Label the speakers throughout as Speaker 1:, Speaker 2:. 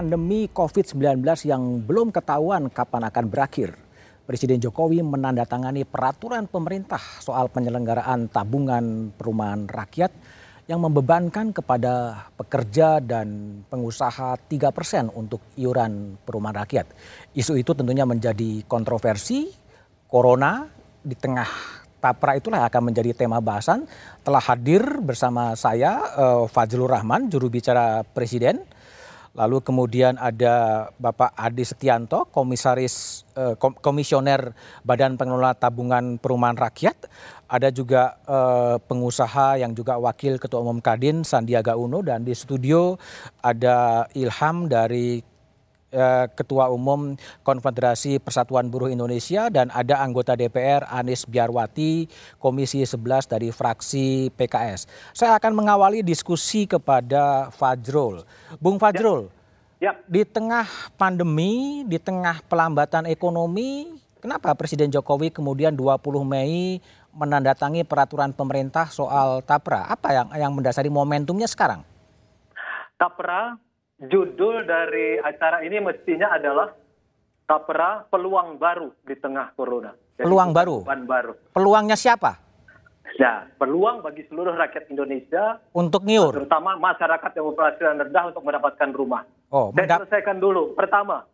Speaker 1: pandemi COVID-19 yang belum ketahuan kapan akan berakhir, Presiden Jokowi menandatangani peraturan pemerintah soal penyelenggaraan tabungan perumahan rakyat yang membebankan kepada pekerja dan pengusaha 3 persen untuk iuran perumahan rakyat. Isu itu tentunya menjadi kontroversi. Corona di tengah Tapra itulah akan menjadi tema bahasan. Telah hadir bersama saya uh, Fajrul Rahman, juru bicara Presiden. Lalu kemudian ada Bapak Adi Setianto, komisaris uh, komisioner Badan Pengelola Tabungan Perumahan Rakyat. Ada juga uh, pengusaha yang juga wakil Ketua Umum Kadin Sandiaga Uno dan di studio ada Ilham dari Eh, Ketua Umum Konfederasi Persatuan Buruh Indonesia dan ada anggota DPR Anis Biarwati Komisi 11 dari fraksi PKS. Saya akan mengawali diskusi kepada Fajrul. Bung Fajrul, ya. Ya. di tengah pandemi, di tengah pelambatan ekonomi, kenapa Presiden Jokowi kemudian 20 Mei menandatangi peraturan pemerintah soal TAPRA? Apa yang yang mendasari momentumnya sekarang?
Speaker 2: TAPRA judul dari acara ini mestinya adalah Tapera peluang baru di tengah corona.
Speaker 1: Jadi, peluang baru. baru. Peluangnya siapa?
Speaker 2: Ya, peluang bagi seluruh rakyat Indonesia
Speaker 1: untuk ngiur,
Speaker 2: terutama masyarakat yang berpenghasilan rendah untuk mendapatkan rumah. Oh, Saya selesaikan dulu. Pertama,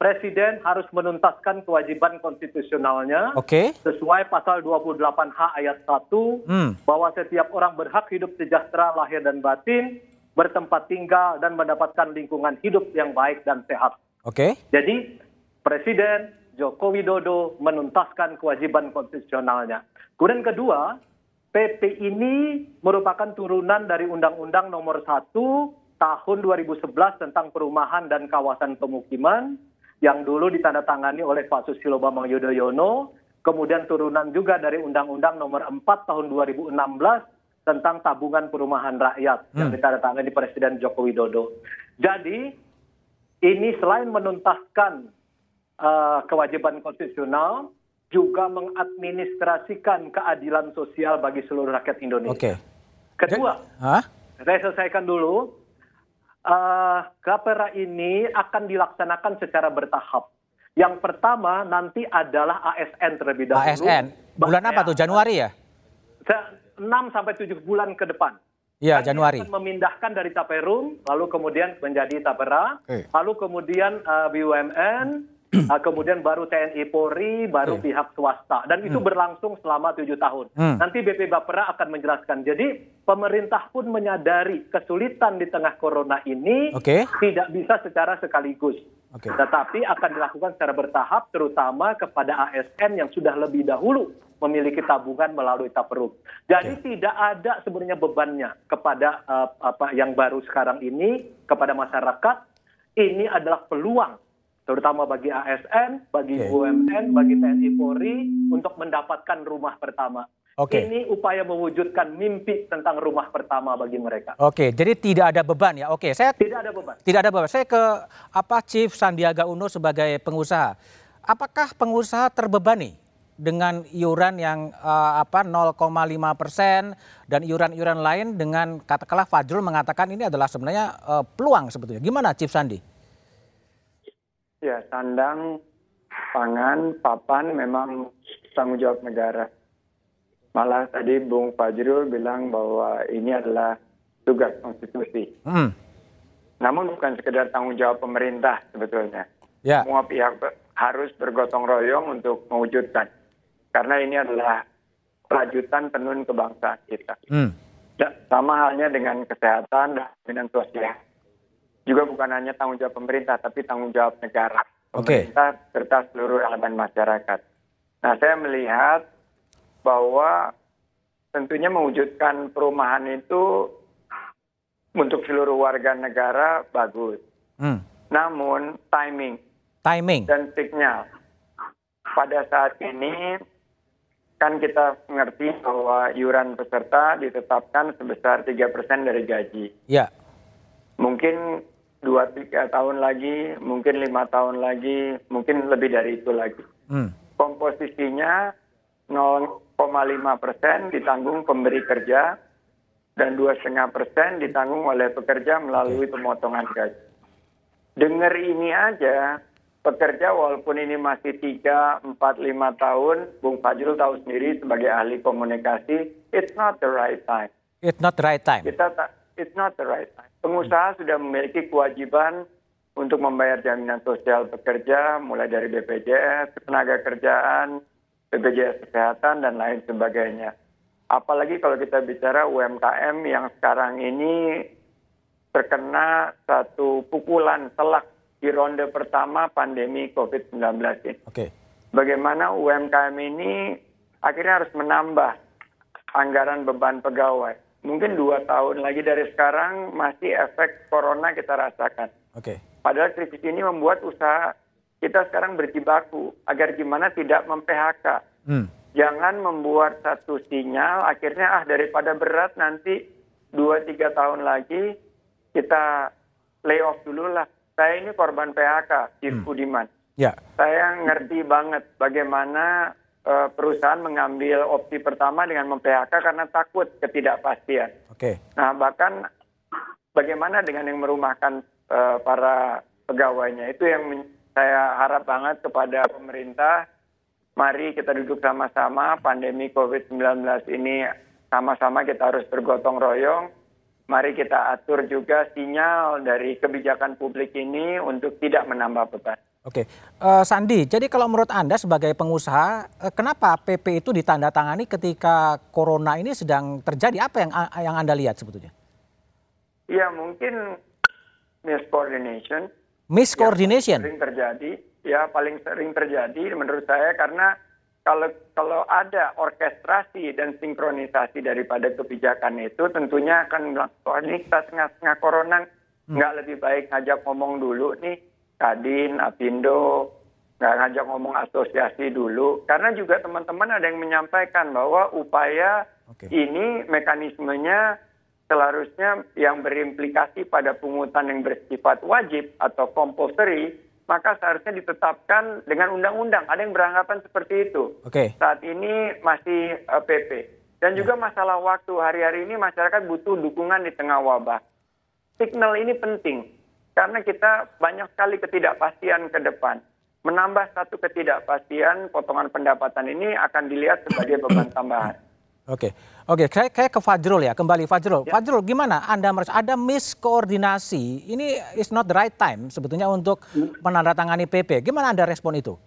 Speaker 2: Presiden harus menuntaskan kewajiban konstitusionalnya okay. sesuai pasal 28H ayat 1 hmm. bahwa setiap orang berhak hidup sejahtera lahir dan batin bertempat tinggal dan mendapatkan lingkungan hidup yang baik dan sehat.
Speaker 1: Oke.
Speaker 2: Okay. Jadi Presiden Joko Widodo menuntaskan kewajiban konstitusionalnya. Kemudian kedua, PP ini merupakan turunan dari Undang-Undang Nomor 1 Tahun 2011 tentang Perumahan dan Kawasan Pemukiman yang dulu ditandatangani oleh Pak Susilo Bambang Yudhoyono, kemudian turunan juga dari Undang-Undang Nomor 4 Tahun 2016 tentang tabungan perumahan rakyat hmm. yang ditandatangani di Presiden Joko Widodo. Jadi ini selain menuntaskan uh, kewajiban konstitusional, juga mengadministrasikan keadilan sosial bagi seluruh rakyat Indonesia. Okay. Kedua, huh? saya selesaikan dulu. Uh, KPRA ini akan dilaksanakan secara bertahap. Yang pertama nanti adalah ASN terlebih dahulu.
Speaker 1: ASN. Bulan apa tuh? Januari ya?
Speaker 2: Enam sampai tujuh bulan ke depan.
Speaker 1: Iya, Januari.
Speaker 2: Akan memindahkan dari Taperum, lalu kemudian menjadi Tapera, okay. lalu kemudian uh, BUMN, uh, kemudian baru TNI Polri, baru okay. pihak swasta. Dan itu hmm. berlangsung selama tujuh tahun. Hmm. Nanti BP Bapera akan menjelaskan. Jadi pemerintah pun menyadari kesulitan di tengah corona ini okay. tidak bisa secara sekaligus. Okay. Tetapi akan dilakukan secara bertahap, terutama kepada ASN yang sudah lebih dahulu memiliki tabungan melalui taperum. Jadi okay. tidak ada sebenarnya bebannya kepada uh, apa yang baru sekarang ini kepada masyarakat. Ini adalah peluang terutama bagi ASN, bagi okay. BUMN, bagi TNI Polri untuk mendapatkan rumah pertama. Okay. Ini upaya mewujudkan mimpi tentang rumah pertama bagi mereka.
Speaker 1: Oke, jadi tidak ada beban ya. Oke, saya
Speaker 2: tidak ada beban.
Speaker 1: Tidak ada beban. Saya ke apa Chief Sandiaga Uno sebagai pengusaha. Apakah pengusaha terbebani dengan iuran yang uh, apa 0,5 persen dan iuran-iuran lain dengan katakanlah Fajrul mengatakan ini adalah sebenarnya uh, peluang sebetulnya. Gimana Chief Sandi?
Speaker 3: Ya, sandang, pangan, papan memang tanggung jawab negara. Malah tadi Bung Fajrul bilang bahwa ini adalah tugas konstitusi. Hmm. Namun bukan sekedar tanggung jawab pemerintah sebetulnya. Ya. Semua pihak harus bergotong royong untuk mewujudkan karena ini adalah lanjutan tenun kebangsaan kita. Hmm. Ya, sama halnya dengan kesehatan dan sosial. Juga bukan hanya tanggung jawab pemerintah, tapi tanggung jawab negara, pemerintah okay. serta seluruh elemen masyarakat. Nah, saya melihat bahwa tentunya mewujudkan perumahan itu untuk seluruh warga negara bagus. Hmm. Namun timing,
Speaker 1: timing
Speaker 3: dan signal pada saat ini kan kita mengerti bahwa iuran peserta ditetapkan sebesar tiga persen dari gaji.
Speaker 1: Ya.
Speaker 3: Mungkin dua tiga tahun lagi, mungkin lima tahun lagi, mungkin lebih dari itu lagi. Hmm. Komposisinya 0,5 persen ditanggung pemberi kerja dan dua setengah persen ditanggung oleh pekerja melalui pemotongan gaji. dengar ini aja, pekerja walaupun ini masih 3, 4, 5 tahun, Bung Fajrul tahu sendiri sebagai ahli komunikasi, it's not the right time.
Speaker 1: It's not the right time.
Speaker 3: Kita it's not the right time. Pengusaha sudah memiliki kewajiban untuk membayar jaminan sosial pekerja, mulai dari BPJS, tenaga kerjaan, BPJS kesehatan dan lain sebagainya. Apalagi kalau kita bicara UMKM yang sekarang ini terkena satu pukulan telak di ronde pertama pandemi COVID-19 ini.
Speaker 1: Oke.
Speaker 3: Bagaimana UMKM ini akhirnya harus menambah anggaran beban pegawai. Mungkin dua tahun lagi dari sekarang masih efek corona kita rasakan.
Speaker 1: Oke.
Speaker 3: Padahal krisis ini membuat usaha kita sekarang berjibaku agar gimana tidak mem-PHK.
Speaker 1: Hmm.
Speaker 3: Jangan membuat satu sinyal akhirnya ah daripada berat nanti dua tiga tahun lagi kita lay off dulu lah. Saya ini korban PHK, Chief Budiman.
Speaker 1: Ya.
Speaker 3: Saya ngerti banget bagaimana uh, perusahaan mengambil opsi pertama dengan mem-PHK karena takut ketidakpastian.
Speaker 1: Oke.
Speaker 3: Nah bahkan bagaimana dengan yang merumahkan uh, para pegawainya itu yang saya harap banget kepada pemerintah. Mari kita duduk sama-sama pandemi COVID-19 ini sama-sama kita harus bergotong royong. Mari kita atur juga sinyal dari kebijakan publik ini untuk tidak menambah beban.
Speaker 1: Oke, Eh, Sandi. Jadi kalau menurut anda sebagai pengusaha, eh, kenapa PP itu ditandatangani ketika corona ini sedang terjadi? Apa yang yang anda lihat sebetulnya?
Speaker 3: Ya mungkin miscoordination.
Speaker 1: Miscoordination.
Speaker 3: Ya, sering terjadi, ya paling sering terjadi menurut saya karena kalau kalau ada orkestrasi dan sinkronisasi daripada kebijakan itu tentunya akan melakukan ini. Kita tengah-tengah corona nggak lebih baik ngajak ngomong dulu nih. Kadin, Apindo, nggak ngajak ngomong asosiasi dulu. Karena juga teman-teman ada yang menyampaikan bahwa upaya
Speaker 1: Oke.
Speaker 3: ini mekanismenya seharusnya yang berimplikasi pada pungutan yang bersifat wajib atau compulsory maka seharusnya ditetapkan dengan undang-undang. Ada yang beranggapan seperti itu.
Speaker 1: Oke.
Speaker 3: Saat ini masih eh, PP. Dan juga masalah waktu hari-hari ini masyarakat butuh dukungan di tengah wabah. Signal ini penting karena kita banyak sekali ketidakpastian ke depan. Menambah satu ketidakpastian, potongan pendapatan ini akan dilihat sebagai beban tambahan.
Speaker 1: Oke, oke, saya, saya ke Fajrul ya, kembali Fajrul. Fajrul, gimana Anda merasa ada miskoordinasi? Ini is not the right time sebetulnya untuk menandatangani PP. Gimana Anda respon itu?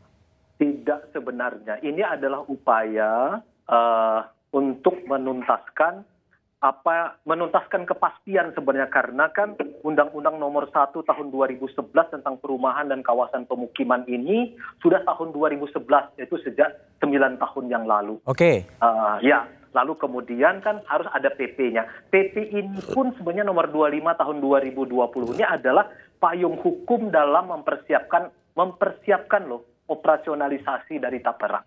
Speaker 2: Tidak sebenarnya. Ini adalah upaya eh, untuk menuntaskan apa menuntaskan kepastian sebenarnya karena kan Undang-Undang Nomor 1 Tahun 2011 tentang perumahan dan kawasan pemukiman ini sudah tahun 2011 yaitu sejak 9 tahun yang lalu.
Speaker 1: Oke,
Speaker 2: Uh, ya, lalu kemudian kan harus ada PP-nya. PP ini pun sebenarnya nomor 25 tahun 2020 ini adalah payung hukum dalam mempersiapkan mempersiapkan loh operasionalisasi dari Tapera.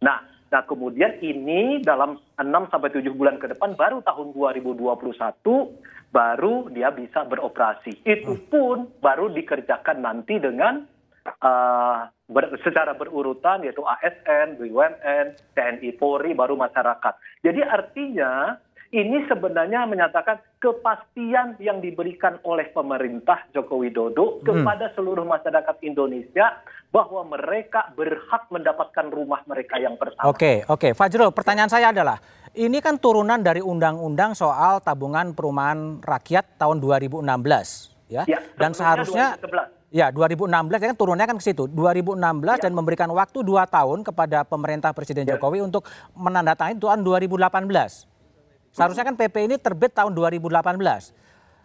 Speaker 2: Nah, nah kemudian ini dalam 6 sampai 7 bulan ke depan baru tahun 2021 baru dia bisa beroperasi. Itu pun baru dikerjakan nanti dengan uh, ber- secara berurutan yaitu ASN, BUMN, TNI, Polri, baru masyarakat. Jadi artinya ini sebenarnya menyatakan kepastian yang diberikan oleh pemerintah Joko Widodo kepada seluruh masyarakat Indonesia bahwa mereka berhak mendapatkan rumah mereka yang pertama.
Speaker 1: oke, oke. Fajrul, pertanyaan saya adalah, ini kan turunan dari undang-undang soal tabungan perumahan rakyat tahun 2016, ya?
Speaker 2: Ya,
Speaker 1: Dan seharusnya
Speaker 2: 2011.
Speaker 1: Ya, 2016 kan turunnya kan ke situ. 2016 dan memberikan waktu 2 tahun kepada pemerintah Presiden
Speaker 2: Ya.
Speaker 1: Jokowi untuk menandatangani tahun 2018. Seharusnya kan PP ini terbit tahun 2018.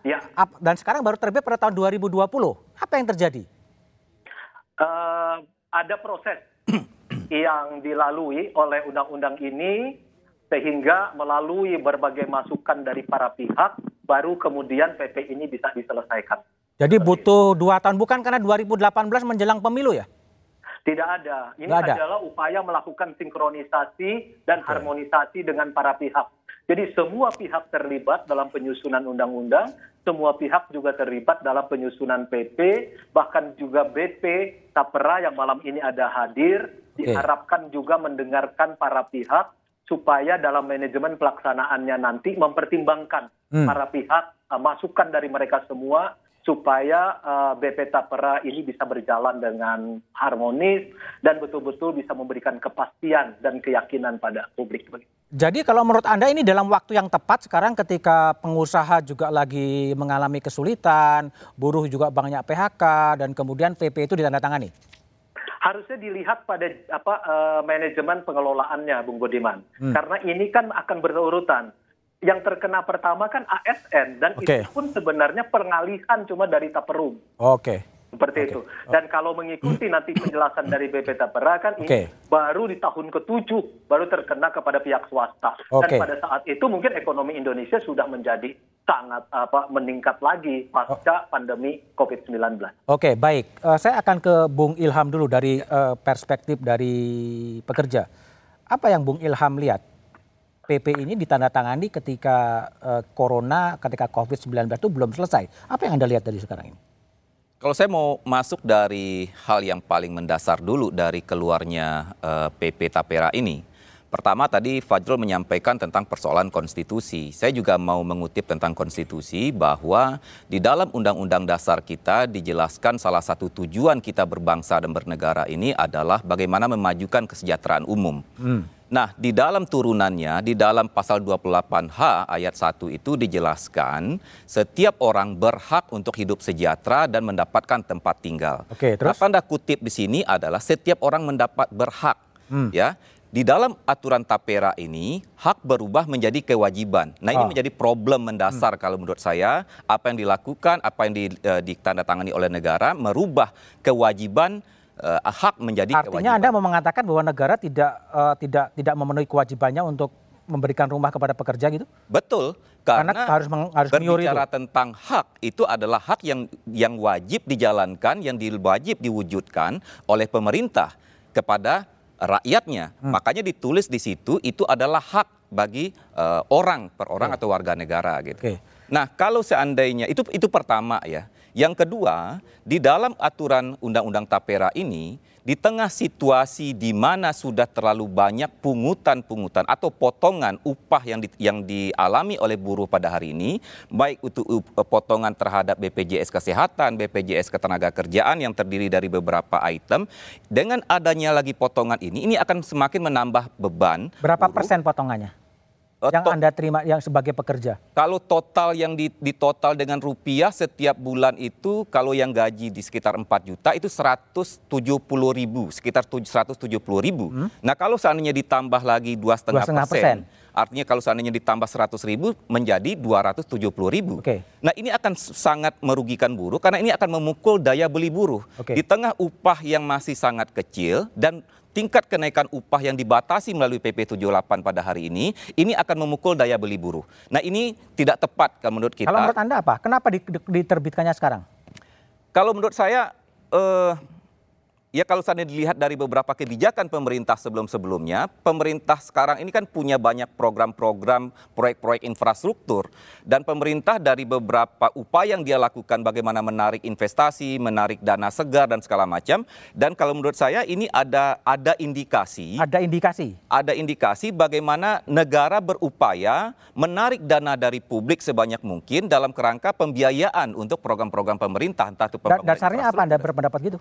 Speaker 2: Ya,
Speaker 1: Dan sekarang baru terbit pada tahun 2020. Apa yang terjadi?
Speaker 2: eh, ada proses yang dilalui oleh undang-undang ini sehingga melalui berbagai masukan dari para pihak baru kemudian PP ini bisa diselesaikan.
Speaker 1: Jadi butuh dua tahun bukan karena 2018 menjelang pemilu ya?
Speaker 2: Tidak ada. Ini
Speaker 1: ada.
Speaker 2: adalah upaya melakukan sinkronisasi dan harmonisasi dengan para pihak. Jadi semua pihak terlibat dalam penyusunan undang-undang, semua pihak juga terlibat dalam penyusunan PP, bahkan juga BP, Tapera yang malam ini ada hadir, diharapkan juga mendengarkan para pihak supaya dalam manajemen pelaksanaannya nanti mempertimbangkan
Speaker 1: Hmm.
Speaker 2: para pihak, uh, masukan dari mereka semua supaya uh, BP Tapera ini bisa berjalan dengan harmonis dan betul-betul bisa memberikan kepastian dan keyakinan pada publik.
Speaker 1: Jadi kalau menurut Anda ini dalam waktu yang tepat sekarang ketika pengusaha juga lagi mengalami kesulitan, buruh juga banyak PHK dan kemudian PP itu ditandatangani?
Speaker 2: Harusnya dilihat pada apa uh, manajemen pengelolaannya, Bung Budiman. Hmm. Karena ini kan akan berurutan yang terkena pertama kan ASN dan okay. itu pun sebenarnya pengalihan cuma dari Taperum.
Speaker 1: Oke. Okay.
Speaker 2: Seperti okay. itu. Dan okay. kalau mengikuti nanti penjelasan dari BP Tapera kan okay. ini baru di tahun ke-7 baru terkena kepada pihak swasta. Okay. Dan pada saat itu mungkin ekonomi Indonesia sudah menjadi sangat apa meningkat lagi pasca oh. pandemi COVID-19.
Speaker 1: Oke, okay, baik. Uh, saya akan ke Bung Ilham dulu dari uh, perspektif dari pekerja. Apa yang Bung Ilham lihat PP ini ditandatangani ketika uh, corona, ketika COVID-19 itu belum selesai. Apa yang Anda lihat dari sekarang ini?
Speaker 4: Kalau saya mau masuk dari hal yang paling mendasar dulu dari keluarnya uh, eh, PP Tapera ini. Pertama tadi Fajrul menyampaikan tentang persoalan konstitusi. Saya juga mau mengutip tentang konstitusi bahwa di dalam undang-undang dasar kita dijelaskan salah satu tujuan kita berbangsa dan bernegara ini adalah bagaimana memajukan kesejahteraan umum. Hmm. Nah, di dalam turunannya, di dalam pasal 28H ayat 1 itu dijelaskan setiap orang berhak untuk hidup sejahtera dan mendapatkan tempat tinggal.
Speaker 1: Oke, terus?
Speaker 4: Nah, tanda kutip di sini adalah setiap orang mendapat berhak. Hmm. Ya, di dalam aturan tapera ini hak berubah menjadi kewajiban. Nah ini oh. menjadi problem mendasar hmm. kalau menurut saya apa yang dilakukan, apa yang di, uh, ditandatangani oleh negara merubah kewajiban uh, hak menjadi
Speaker 1: Artinya kewajiban. Anda mau mengatakan bahwa negara tidak uh, tidak tidak memenuhi kewajibannya untuk memberikan rumah kepada pekerja gitu?
Speaker 4: Betul. Karena, karena harus meng, harus berbicara itu. tentang hak itu adalah hak yang yang wajib dijalankan, yang wajib diwujudkan oleh pemerintah kepada rakyatnya. Hmm. Makanya ditulis di situ itu adalah hak bagi uh, orang per orang okay. atau warga negara gitu. Okay. Nah, kalau seandainya itu itu pertama ya. Yang kedua, di dalam aturan Undang-Undang Tapera ini, di tengah situasi di mana sudah terlalu banyak pungutan-pungutan atau potongan upah yang di, yang dialami oleh buruh pada hari ini, baik itu potongan terhadap BPJS Kesehatan, BPJS Ketenagakerjaan yang terdiri dari beberapa item, dengan adanya lagi potongan ini, ini akan semakin menambah beban.
Speaker 1: Berapa buruh. persen potongannya? Eh, yang Anda terima yang sebagai pekerja?
Speaker 4: Kalau total yang di, di total dengan rupiah setiap bulan itu kalau yang gaji di sekitar 4 juta itu 170 ribu, sekitar 170 ribu. Hmm? Nah kalau seandainya ditambah lagi dua setengah persen, artinya kalau seandainya ditambah 100 ribu menjadi 270 ribu. Okay. Nah ini akan sangat merugikan buruh karena ini akan memukul daya beli buruh. Okay. Di tengah upah yang masih sangat kecil dan tingkat kenaikan upah yang dibatasi melalui PP 78 pada hari ini, ini akan memukul daya beli buruh. Nah ini tidak tepat kalau menurut kita.
Speaker 1: Kalau menurut Anda apa? Kenapa diterbitkannya sekarang?
Speaker 4: Kalau menurut saya, eh, ya kalau saya dilihat dari beberapa kebijakan pemerintah sebelum-sebelumnya, pemerintah sekarang ini kan punya banyak program-program, proyek-proyek infrastruktur. Dan pemerintah dari beberapa upaya yang dia lakukan bagaimana menarik investasi, menarik dana segar dan segala macam. Dan kalau menurut saya ini ada ada indikasi.
Speaker 1: Ada indikasi?
Speaker 4: Ada indikasi bagaimana negara berupaya menarik dana dari publik sebanyak mungkin dalam kerangka pembiayaan untuk program-program pemerintah. Entah itu
Speaker 1: Dasarnya apa Anda berpendapat gitu?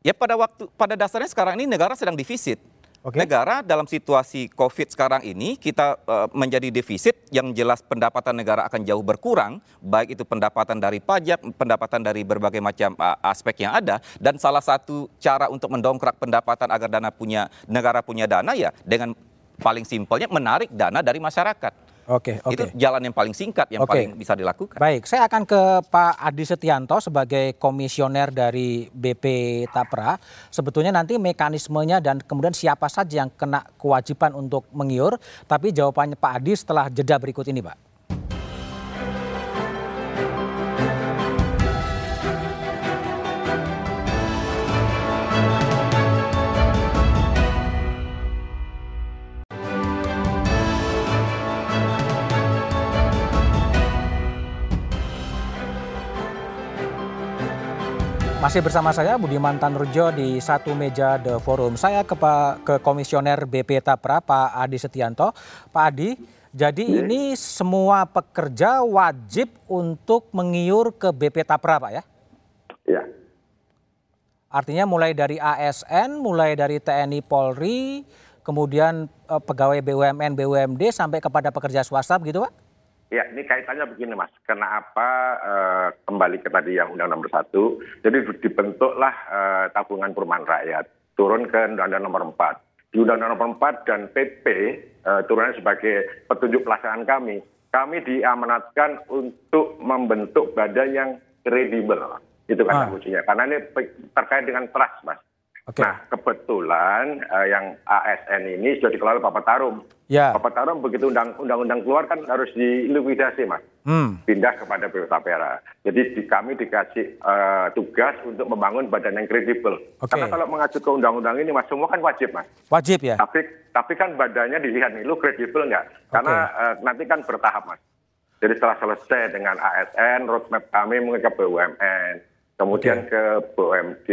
Speaker 4: Ya pada waktu pada dasarnya sekarang ini negara sedang defisit. Okay. Negara dalam situasi COVID sekarang ini kita uh, menjadi defisit yang jelas pendapatan negara akan jauh berkurang, baik itu pendapatan dari pajak, pendapatan dari berbagai macam uh, aspek yang ada dan salah satu cara untuk mendongkrak pendapatan agar dana punya negara punya dana ya dengan paling simpelnya menarik dana dari masyarakat.
Speaker 1: Oke, oke.
Speaker 4: Itu jalan yang paling singkat yang okay. paling bisa dilakukan.
Speaker 1: Baik, saya akan ke Pak Adi Setianto sebagai komisioner dari BP Tapra. Sebetulnya nanti mekanismenya dan kemudian siapa saja yang kena kewajiban untuk mengiur, tapi jawabannya Pak Adi setelah jeda berikut ini, Pak. Masih bersama saya Budiman Tanurjo di satu meja The Forum. Saya ke, ke Komisioner BP Tapra Pak Adi Setianto. Pak Adi, Jadi ya. ini semua pekerja wajib untuk mengiur ke BP Tapra, Pak ya?
Speaker 5: Ya.
Speaker 1: Artinya mulai dari ASN, mulai dari TNI Polri, kemudian uh, pegawai BUMN, BUMD sampai kepada pekerja swasta begitu Pak?
Speaker 5: Ya, ini kaitannya begini Mas. Kenapa uh, kembali ke tadi yang Undang Nomor Satu, jadi dibentuklah uh, tabungan perumahan rakyat, turun ke Undang-Undang Nomor 4. Di Undang-Undang Nomor 4 dan PP uh, turunnya sebagai petunjuk pelaksanaan kami. Kami diamanatkan untuk membentuk badan yang kredibel. Itu kata ah. kuncinya. Karena ini terkait dengan trust, Mas. Okay. Nah, kebetulan uh, yang ASN ini sudah dikelola Bapak Tarum. Ya. Bapak Tarum begitu undang-undang keluar kan harus dilikuidasi, Mas. Hmm. Pindah kepada BP Tapera. Jadi di, kami dikasih uh, tugas untuk membangun badan yang kredibel. Okay. Karena kalau mengacu ke undang-undang ini, Mas, semua kan wajib, Mas.
Speaker 1: Wajib ya.
Speaker 5: Tapi tapi kan badannya dilihat nih, lu kredibel nggak? Karena okay. uh, nanti kan bertahap, Mas. Jadi setelah selesai dengan ASN, roadmap kami mungkin ke BUMN kemudian ke BUMD,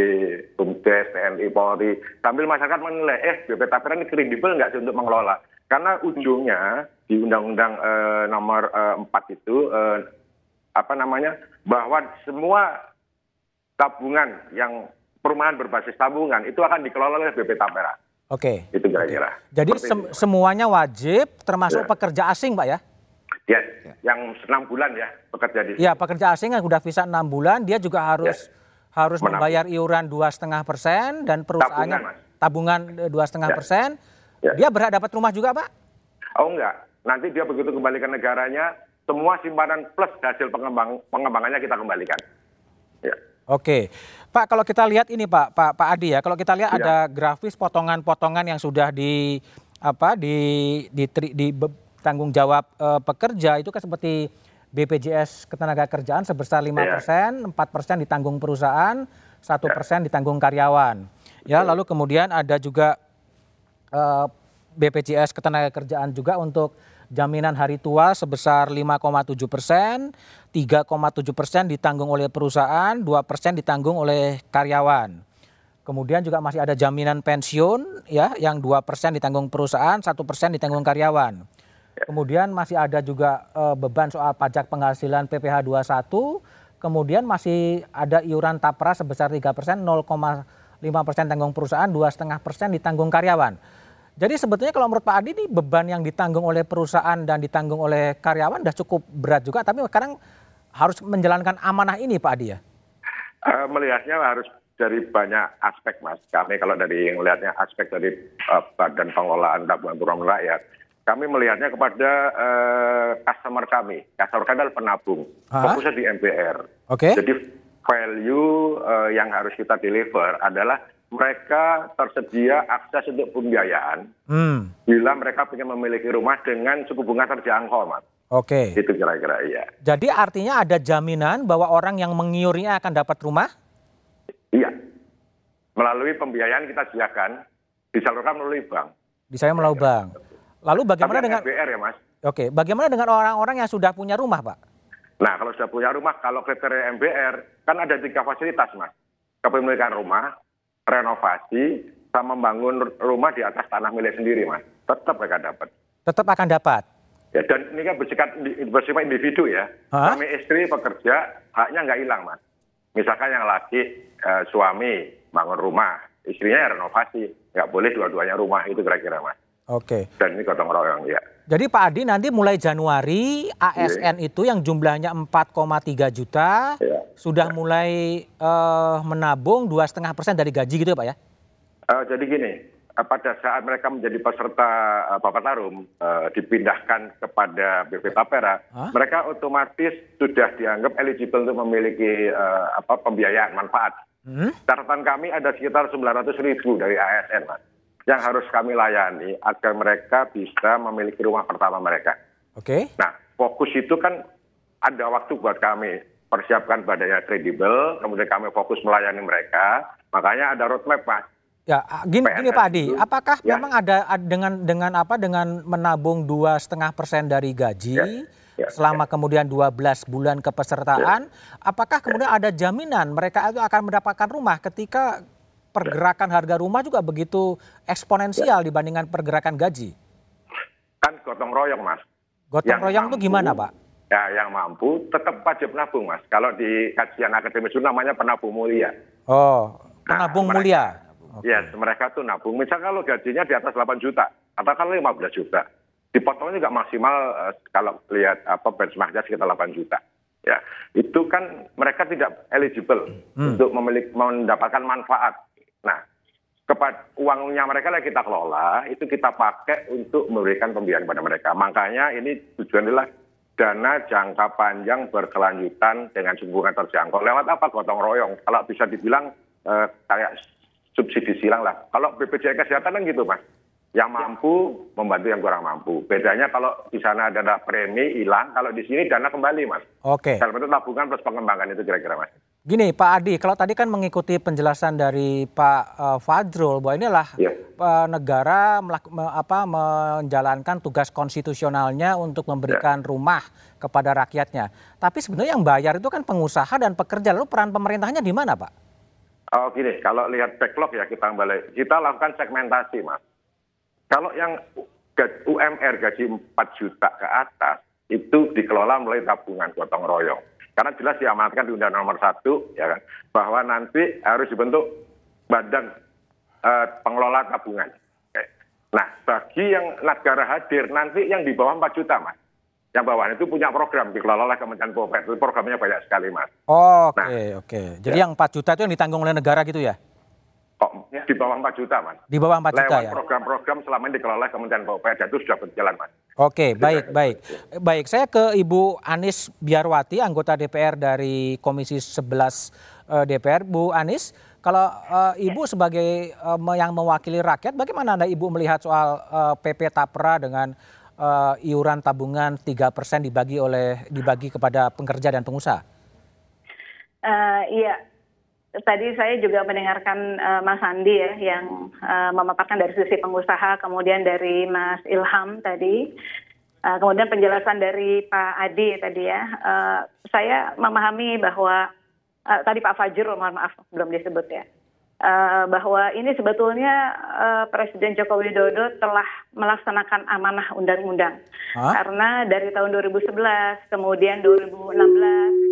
Speaker 5: BUMDes, TNI, Polri, sambil masyarakat menilai, eh BP Tapera ini kredibel nggak sih untuk mengelola? Karena ujungnya di Undang-Undang eh, Nomor eh, 4 itu eh, apa namanya bahwa semua tabungan yang perumahan berbasis tabungan itu akan dikelola oleh BP Tapera.
Speaker 1: Oke.
Speaker 5: Itu kira-kira.
Speaker 1: Jadi sem semuanya wajib, termasuk ya. pekerja asing, Pak ya?
Speaker 5: Yes, yang enam bulan ya pekerja di.
Speaker 1: Ya pekerja asing yang sudah visa enam bulan dia juga harus yes. harus Menang. membayar iuran dua setengah persen dan perusahaannya tabungan eh, dua setengah persen. Dia berhak dapat rumah juga pak?
Speaker 5: Oh enggak, nanti dia begitu kembali ke negaranya semua simpanan plus hasil pengembang pengembangannya kita kembalikan.
Speaker 1: Ya. Oke, Pak kalau kita lihat ini Pak Pak Pak Adi ya, kalau kita lihat ya. ada grafis potongan-potongan yang sudah di apa di di, di, di tanggung jawab uh, pekerja itu kan seperti BPJS Ketenagakerjaan sebesar 5 iya. persen. 4 persen ditanggung perusahaan, satu iya. persen ditanggung karyawan. Ya, lalu kemudian ada juga uh, eh, BPJS Ketenagakerjaan juga untuk jaminan hari tua sebesar 5,7 persen, 3,7 persen ditanggung oleh perusahaan, 2 persen ditanggung oleh karyawan. Kemudian juga masih ada jaminan pensiun ya yang 2 persen ditanggung perusahaan, 1 persen ditanggung karyawan. Kemudian masih ada juga uh, beban soal pajak penghasilan PPh 21. Kemudian masih ada iuran tapra sebesar 3 persen, 0,5 persen tanggung perusahaan, 2,5 persen ditanggung karyawan. Jadi sebetulnya kalau menurut Pak Adi ini beban yang ditanggung oleh perusahaan dan ditanggung oleh karyawan sudah cukup berat juga, tapi sekarang harus menjalankan amanah ini Pak Adi ya?
Speaker 5: Uh, melihatnya harus dari banyak aspek mas. Kami kalau dari melihatnya aspek dari uh, badan pengelolaan tabungan perumahan rakyat, kami melihatnya kepada uh, customer kami. Customer kami adalah penabung. Fokusnya di MPR.
Speaker 1: Oke. Okay.
Speaker 5: Jadi value uh, yang harus kita deliver adalah mereka tersedia akses untuk pembiayaan hmm. bila mereka punya memiliki rumah dengan suku bunga terjangkau, Mas.
Speaker 1: Oke.
Speaker 5: Okay. Itu kira-kira iya.
Speaker 1: Jadi artinya ada jaminan bahwa orang yang mengiurnya akan dapat rumah?
Speaker 5: Iya. Melalui pembiayaan kita sediakan, disalurkan melalui bank.
Speaker 1: Disalurkan melalui bank. Lalu bagaimana dengan
Speaker 5: MBR ya, Mas?
Speaker 1: Oke, bagaimana dengan orang-orang yang sudah punya rumah, Pak?
Speaker 5: Nah, kalau sudah punya rumah, kalau kriteria MBR kan ada tiga fasilitas, Mas. Kepemilikan rumah, renovasi, sama membangun rumah di atas tanah milik sendiri, Mas. Tetap mereka dapat.
Speaker 1: Tetap akan dapat.
Speaker 5: Ya, dan ini kan bersifat, bersifat individu ya. Hah? Suami istri pekerja, haknya nggak hilang, Mas. Misalkan yang laki, eh, suami bangun rumah, istrinya ya renovasi. Nggak boleh dua-duanya rumah, itu kira-kira, Mas.
Speaker 1: Oke.
Speaker 5: Dan ini gotong royong ya.
Speaker 1: Jadi Pak Adi nanti mulai Januari ASN yeah. itu yang jumlahnya 4,3 juta yeah. sudah yeah. mulai uh, menabung dua setengah persen dari gaji gitu ya Pak ya?
Speaker 5: Uh, jadi gini, uh, pada saat mereka menjadi peserta uh, Bapak Tarum uh, dipindahkan kepada BP Tapera, huh? mereka otomatis sudah dianggap eligible untuk memiliki uh, apa pembiayaan manfaat. Hmm? Catatan kami ada sekitar 900 ribu dari ASN, Mas yang harus kami layani agar mereka bisa memiliki rumah pertama mereka.
Speaker 1: Oke. Okay.
Speaker 5: Nah, fokus itu kan ada waktu buat kami persiapkan badannya kredibel, kemudian kami fokus melayani mereka. Makanya ada roadmap, Mas.
Speaker 1: Ya, gini, gini Pak Adi, apakah ya. memang ada dengan dengan apa dengan menabung dua setengah persen dari gaji ya. Ya, selama ya. kemudian 12 bulan kepesertaan, ya. apakah kemudian ya. ada jaminan mereka itu akan mendapatkan rumah ketika pergerakan harga rumah juga begitu eksponensial ya. dibandingkan pergerakan gaji.
Speaker 5: Kan gotong royong, Mas.
Speaker 1: Gotong royong itu gimana, Pak?
Speaker 5: Ya, yang mampu tetap wajib nabung, Mas. Kalau di kajian akademis itu namanya penabung mulia.
Speaker 1: Oh, penabung nah, mulia.
Speaker 5: Okay. Ya, mereka tuh nabung. Misal kalau gajinya di atas 8 juta, atau kalau 15 juta, dipotongnya juga maksimal uh, kalau lihat apa benchmarknya sekitar 8 juta. Ya, itu kan mereka tidak eligible hmm. untuk memiliki mendapatkan manfaat. Nah, kepada uangnya mereka yang kita kelola itu kita pakai untuk memberikan pembiayaan kepada mereka. Makanya ini tujuan adalah dana jangka panjang berkelanjutan dengan hubungan terjangkau. Lewat apa? Gotong royong. Kalau bisa dibilang eh, kayak subsidi silang lah. Kalau BPJS Kesehatan kan gitu, Mas yang mampu membantu yang kurang mampu. Bedanya kalau di sana ada premi hilang, kalau di sini dana kembali, Mas.
Speaker 1: Oke.
Speaker 5: Dalam bentuk tabungan plus pengembangan itu kira-kira, Mas.
Speaker 1: Gini, Pak Adi, kalau tadi kan mengikuti penjelasan dari Pak uh, Fadrul bahwa inilah. Iya. uh, negara melak, me, apa, menjalankan tugas konstitusionalnya untuk memberikan yeah. rumah kepada rakyatnya. Tapi sebenarnya yang bayar itu kan pengusaha dan pekerja. Lalu peran pemerintahnya di mana, Pak?
Speaker 5: Oh gini, kalau lihat backlog ya kita balik, kita lakukan segmentasi, Mas kalau yang UMR gaji 4 juta ke atas itu dikelola melalui tabungan gotong royong. Karena jelas diamanatkan di Undang Nomor 1 ya kan bahwa nanti harus dibentuk badan uh, pengelola tabungan. Oke. Nah, bagi yang negara hadir nanti yang di bawah 4 juta, Mas. Yang bawah itu punya program dikelola oleh Kementerian Popet. Programnya banyak sekali, Mas.
Speaker 1: Oh, oke, okay, nah, oke. Okay. Jadi ya. yang 4 juta itu yang ditanggung oleh negara gitu ya?
Speaker 5: Kok di bawah 4 juta, Mas.
Speaker 1: Di bawah 4 juta
Speaker 5: Lewat ya. program-program selama ini dikelola Kementerian Pupr itu sudah berjalan, Mas.
Speaker 1: Oke, baik, baik. Baik, saya ke Ibu Anis Biarwati, anggota DPR dari Komisi 11 uh, DPR. Bu Anis, kalau uh, Ibu sebagai uh, yang mewakili rakyat, bagaimana Anda Ibu melihat soal uh, PP Tapra dengan uh, iuran tabungan 3% dibagi oleh dibagi kepada pekerja dan pengusaha?
Speaker 6: Uh, iya, tadi saya juga mendengarkan uh, Mas Andi ya yang uh, memaparkan dari sisi pengusaha, kemudian dari Mas Ilham tadi, uh, kemudian penjelasan dari Pak Adi tadi ya. Uh, saya memahami bahwa uh, tadi Pak Fajrul, mohon maaf belum disebut ya. Uh, bahwa ini sebetulnya uh, Presiden Joko Widodo telah melaksanakan amanah undang-undang karena dari tahun 2011 kemudian 2016 Uh,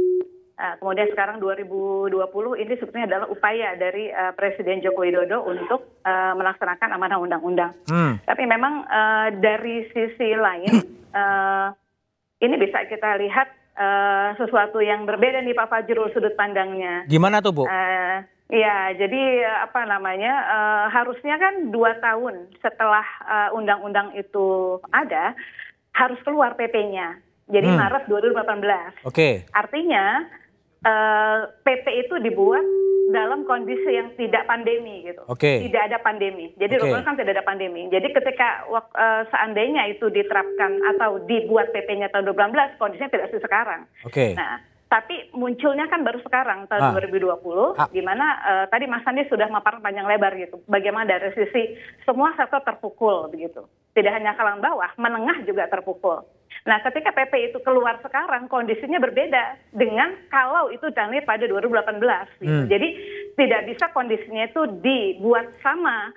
Speaker 6: kemudian sekarang 2020 ini sebetulnya adalah upaya dari uh, Presiden Joko Widodo untuk uh, melaksanakan amanah undang-undang. Hmm. Tapi memang uh, dari sisi lain uh, ini bisa kita lihat uh, sesuatu yang berbeda nih Pak Fajrul sudut pandangnya.
Speaker 1: Gimana tuh Bu?
Speaker 6: Uh, ya, jadi apa namanya uh, harusnya kan dua tahun setelah undang-undang uh, itu ada harus keluar PP-nya. Jadi hmm. Maret 2018. Oke.
Speaker 1: Okay.
Speaker 6: Artinya uh, eh, PP itu dibuat dalam kondisi yang tidak pandemi gitu.
Speaker 1: Okay.
Speaker 6: Tidak ada pandemi. Jadi okay. kan tidak ada pandemi. Jadi ketika uh, seandainya itu diterapkan atau dibuat PP-nya tahun 2019, kondisinya tidak seperti sekarang.
Speaker 1: Okay.
Speaker 6: Nah, tapi munculnya kan baru sekarang tahun ah. 2020 ah. di mana uh, tadi Mas Andi sudah memaparkan panjang lebar gitu. Bagaimana dari sisi semua sektor terpukul begitu. Tidak hanya kalang bawah, menengah juga terpukul. Nah, ketika PP itu keluar sekarang, kondisinya berbeda dengan kalau itu dalil pada 2018. Gitu. Hmm. Jadi tidak bisa kondisinya itu dibuat sama.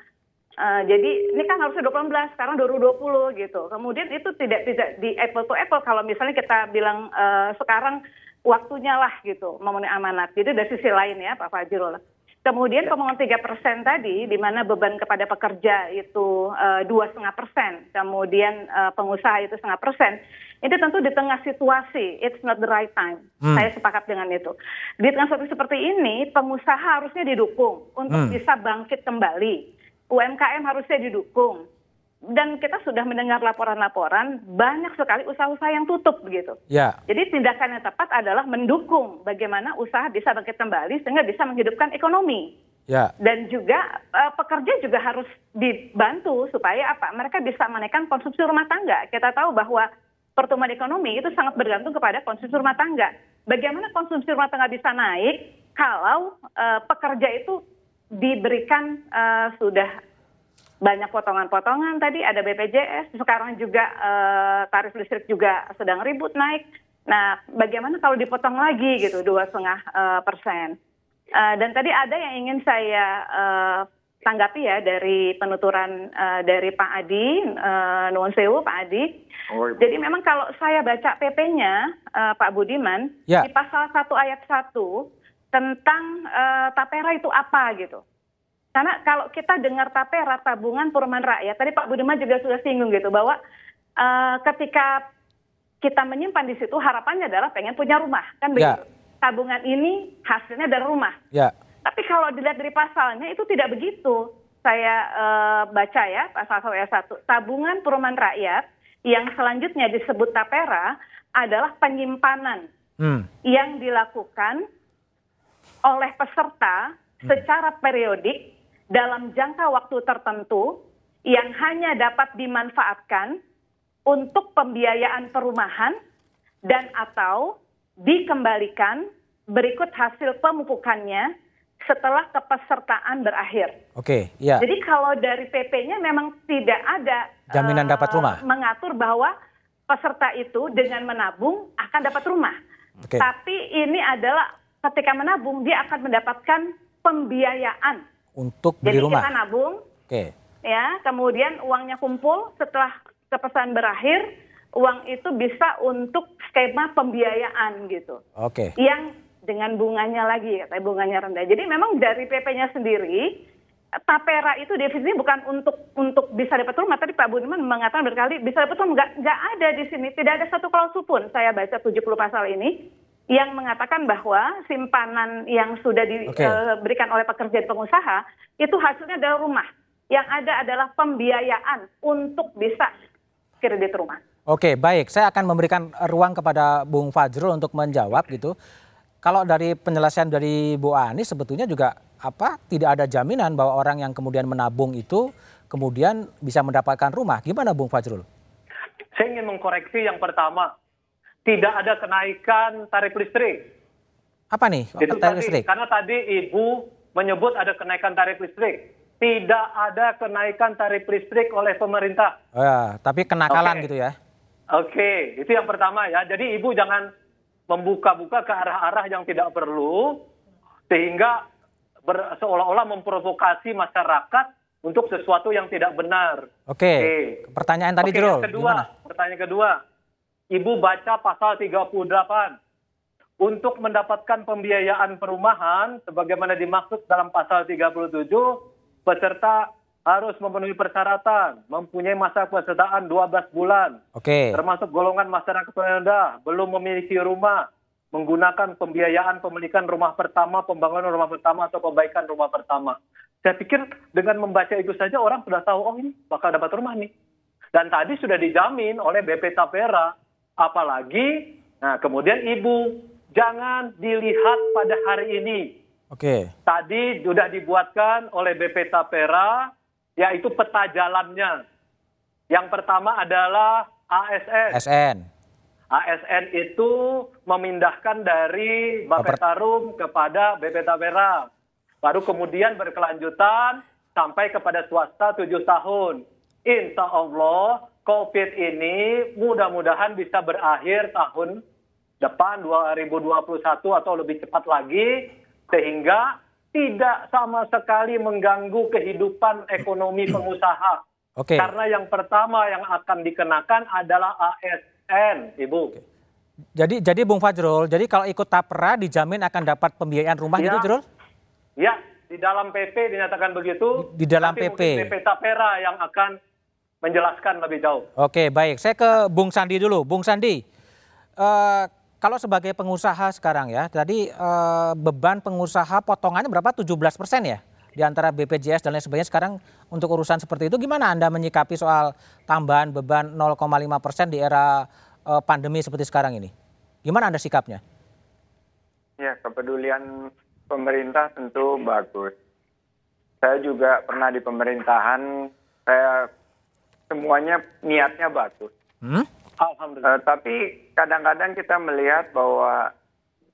Speaker 6: Uh, jadi ini kan harusnya 2018, sekarang 2020 gitu. Kemudian itu tidak tidak di apple to apple kalau misalnya kita bilang uh, sekarang waktunya lah gitu memenuhi amanat. Jadi dari sisi lain ya Pak Fajrul. Kemudian ya. pemohon tiga persen tadi, di mana beban kepada pekerja itu eh, dua setengah persen, kemudian uh, pengusaha itu setengah persen. Itu tentu di tengah situasi, it's not the right time. Hmm. Saya sepakat dengan itu. Di tengah situasi seperti ini, pengusaha harusnya didukung untuk hmm. bisa bangkit kembali. UMKM harusnya didukung dan kita sudah mendengar laporan-laporan banyak sekali usaha-usaha yang tutup begitu.
Speaker 1: Ya.
Speaker 6: Jadi tindakan yang tepat adalah mendukung bagaimana usaha bisa bangkit kembali sehingga bisa menghidupkan ekonomi.
Speaker 1: Ya.
Speaker 6: Dan juga uh, pekerja juga harus dibantu supaya apa? Mereka bisa menaikkan konsumsi rumah tangga. Kita tahu bahwa pertumbuhan ekonomi itu sangat bergantung kepada konsumsi rumah tangga. Bagaimana konsumsi rumah tangga bisa naik kalau uh, pekerja itu diberikan uh, sudah banyak potongan-potongan tadi ada BPJS sekarang juga uh, tarif listrik juga sedang ribut naik nah bagaimana kalau dipotong lagi gitu dua setengah uh, persen uh, dan tadi ada yang ingin saya uh, tanggapi ya dari penuturan uh, dari Pak Adi, uh, Nuwun Sewu, Pak Adi. Oh, Jadi memang kalau saya baca PP-nya, uh, Pak Budiman, ya. di pasal 1 ayat 1 tentang uh, tapera itu apa gitu. Karena kalau kita dengar tapera tabungan perumahan rakyat, tadi Pak Budiman juga sudah singgung gitu bahwa uh, ketika kita menyimpan di situ harapannya adalah pengen punya rumah kan ya. begitu. Ya. Tabungan ini hasilnya dari rumah. Ya. Tapi kalau dilihat dari pasalnya itu tidak begitu. Saya uh, baca ya pasal 1 tabungan perumahan rakyat yang selanjutnya disebut tapera adalah penyimpanan hmm. yang dilakukan oleh peserta hmm. secara periodik dalam jangka waktu tertentu yang hanya dapat dimanfaatkan untuk pembiayaan perumahan dan atau dikembalikan berikut hasil pemupukannya setelah kepesertaan berakhir.
Speaker 1: Oke, ya.
Speaker 6: Jadi kalau dari PP-nya memang tidak ada
Speaker 1: jaminan uh, dapat rumah.
Speaker 6: Mengatur bahwa peserta itu dengan menabung akan dapat rumah. Oke. Tapi ini adalah ketika menabung dia akan mendapatkan pembiayaan
Speaker 1: untuk beli
Speaker 6: Jadi
Speaker 1: rumah.
Speaker 6: Jadi kita nabung. Oke. Ya, kemudian uangnya kumpul setelah kepesan berakhir, uang itu bisa untuk skema pembiayaan gitu.
Speaker 1: Oke.
Speaker 6: Yang dengan bunganya lagi, katanya bunganya rendah. Jadi memang dari PP-nya sendiri, tapera itu definisinya bukan untuk untuk bisa dapat rumah. Tadi Pak Budiman mengatakan berkali bisa dapat rumah, nggak, nggak ada di sini. Tidak ada satu klausul pun, saya baca 70 pasal ini, yang mengatakan bahwa simpanan yang sudah diberikan okay. uh, oleh pekerja di pengusaha, itu hasilnya adalah rumah. Yang ada adalah pembiayaan untuk bisa kredit rumah.
Speaker 1: Oke, baik. Saya akan memberikan ruang kepada Bung Fajrul untuk menjawab gitu kalau dari penjelasan dari Bu Ani sebetulnya juga apa tidak ada jaminan bahwa orang yang kemudian menabung itu kemudian bisa mendapatkan rumah. Gimana Bung Fajrul?
Speaker 2: Saya ingin mengkoreksi yang pertama, tidak ada kenaikan tarif listrik.
Speaker 1: Apa nih
Speaker 2: Itu tarif tadi, listrik? Karena tadi Ibu menyebut ada kenaikan tarif listrik. Tidak ada kenaikan tarif listrik oleh pemerintah.
Speaker 1: Oh ya, tapi kenakalan okay. gitu ya.
Speaker 2: Oke, okay. itu yang pertama ya. Jadi Ibu jangan membuka-buka ke arah-arah yang tidak perlu sehingga seolah-olah memprovokasi masyarakat untuk sesuatu yang tidak benar.
Speaker 1: Oke. Oke. Pertanyaan tadi Oke,
Speaker 2: Yang kedua, Gimana? pertanyaan kedua. Ibu baca pasal 38 untuk mendapatkan pembiayaan perumahan sebagaimana dimaksud dalam pasal 37 peserta harus memenuhi persyaratan, mempunyai masa pesertaan 12 bulan.
Speaker 1: Oke.
Speaker 2: Termasuk golongan masyarakat rendah, belum memiliki rumah, menggunakan pembiayaan pemilikan rumah pertama, pembangunan rumah pertama atau perbaikan rumah pertama. Saya pikir dengan membaca itu saja orang sudah tahu, oh ini bakal dapat rumah nih. Dan tadi sudah dijamin oleh BP Tapera, apalagi, nah kemudian ibu, jangan dilihat pada hari ini.
Speaker 1: Oke.
Speaker 2: Tadi sudah dibuatkan oleh BP Tapera, yaitu peta jalannya. Yang pertama adalah ASN.
Speaker 1: ASN.
Speaker 2: ASN itu memindahkan dari Bapetarum kepada BP Tapera. Baru kemudian berkelanjutan sampai kepada swasta tujuh tahun. Insya Allah COVID ini mudah-mudahan bisa berakhir tahun depan 2021 atau lebih cepat lagi sehingga tidak sama sekali mengganggu kehidupan ekonomi pengusaha. Oke. Okay. Karena yang pertama yang akan dikenakan adalah ASN, Ibu. Okay.
Speaker 1: Jadi jadi Bung Fajrul, jadi kalau ikut tapra dijamin akan dapat pembiayaan rumah ya. gitu, Jrul?
Speaker 2: Ya, di dalam PP dinyatakan begitu.
Speaker 1: Di, di dalam PP.
Speaker 2: PP Tapera yang akan menjelaskan lebih jauh.
Speaker 1: Oke, baik. Saya ke Bung Sandi dulu. Bung Sandi, uh, kalau sebagai pengusaha sekarang ya, tadi eh, beban pengusaha potongannya berapa? 17 persen ya? Di antara BPJS dan lain sebagainya sekarang untuk urusan seperti itu gimana Anda menyikapi soal tambahan beban 0,5 persen di era eh, pandemi seperti sekarang ini? Gimana Anda sikapnya?
Speaker 3: Ya, kepedulian pemerintah tentu bagus. Saya juga pernah di pemerintahan, saya semuanya niatnya bagus. Hmm? Alhamdulillah. Uh, tapi kadang-kadang kita melihat bahwa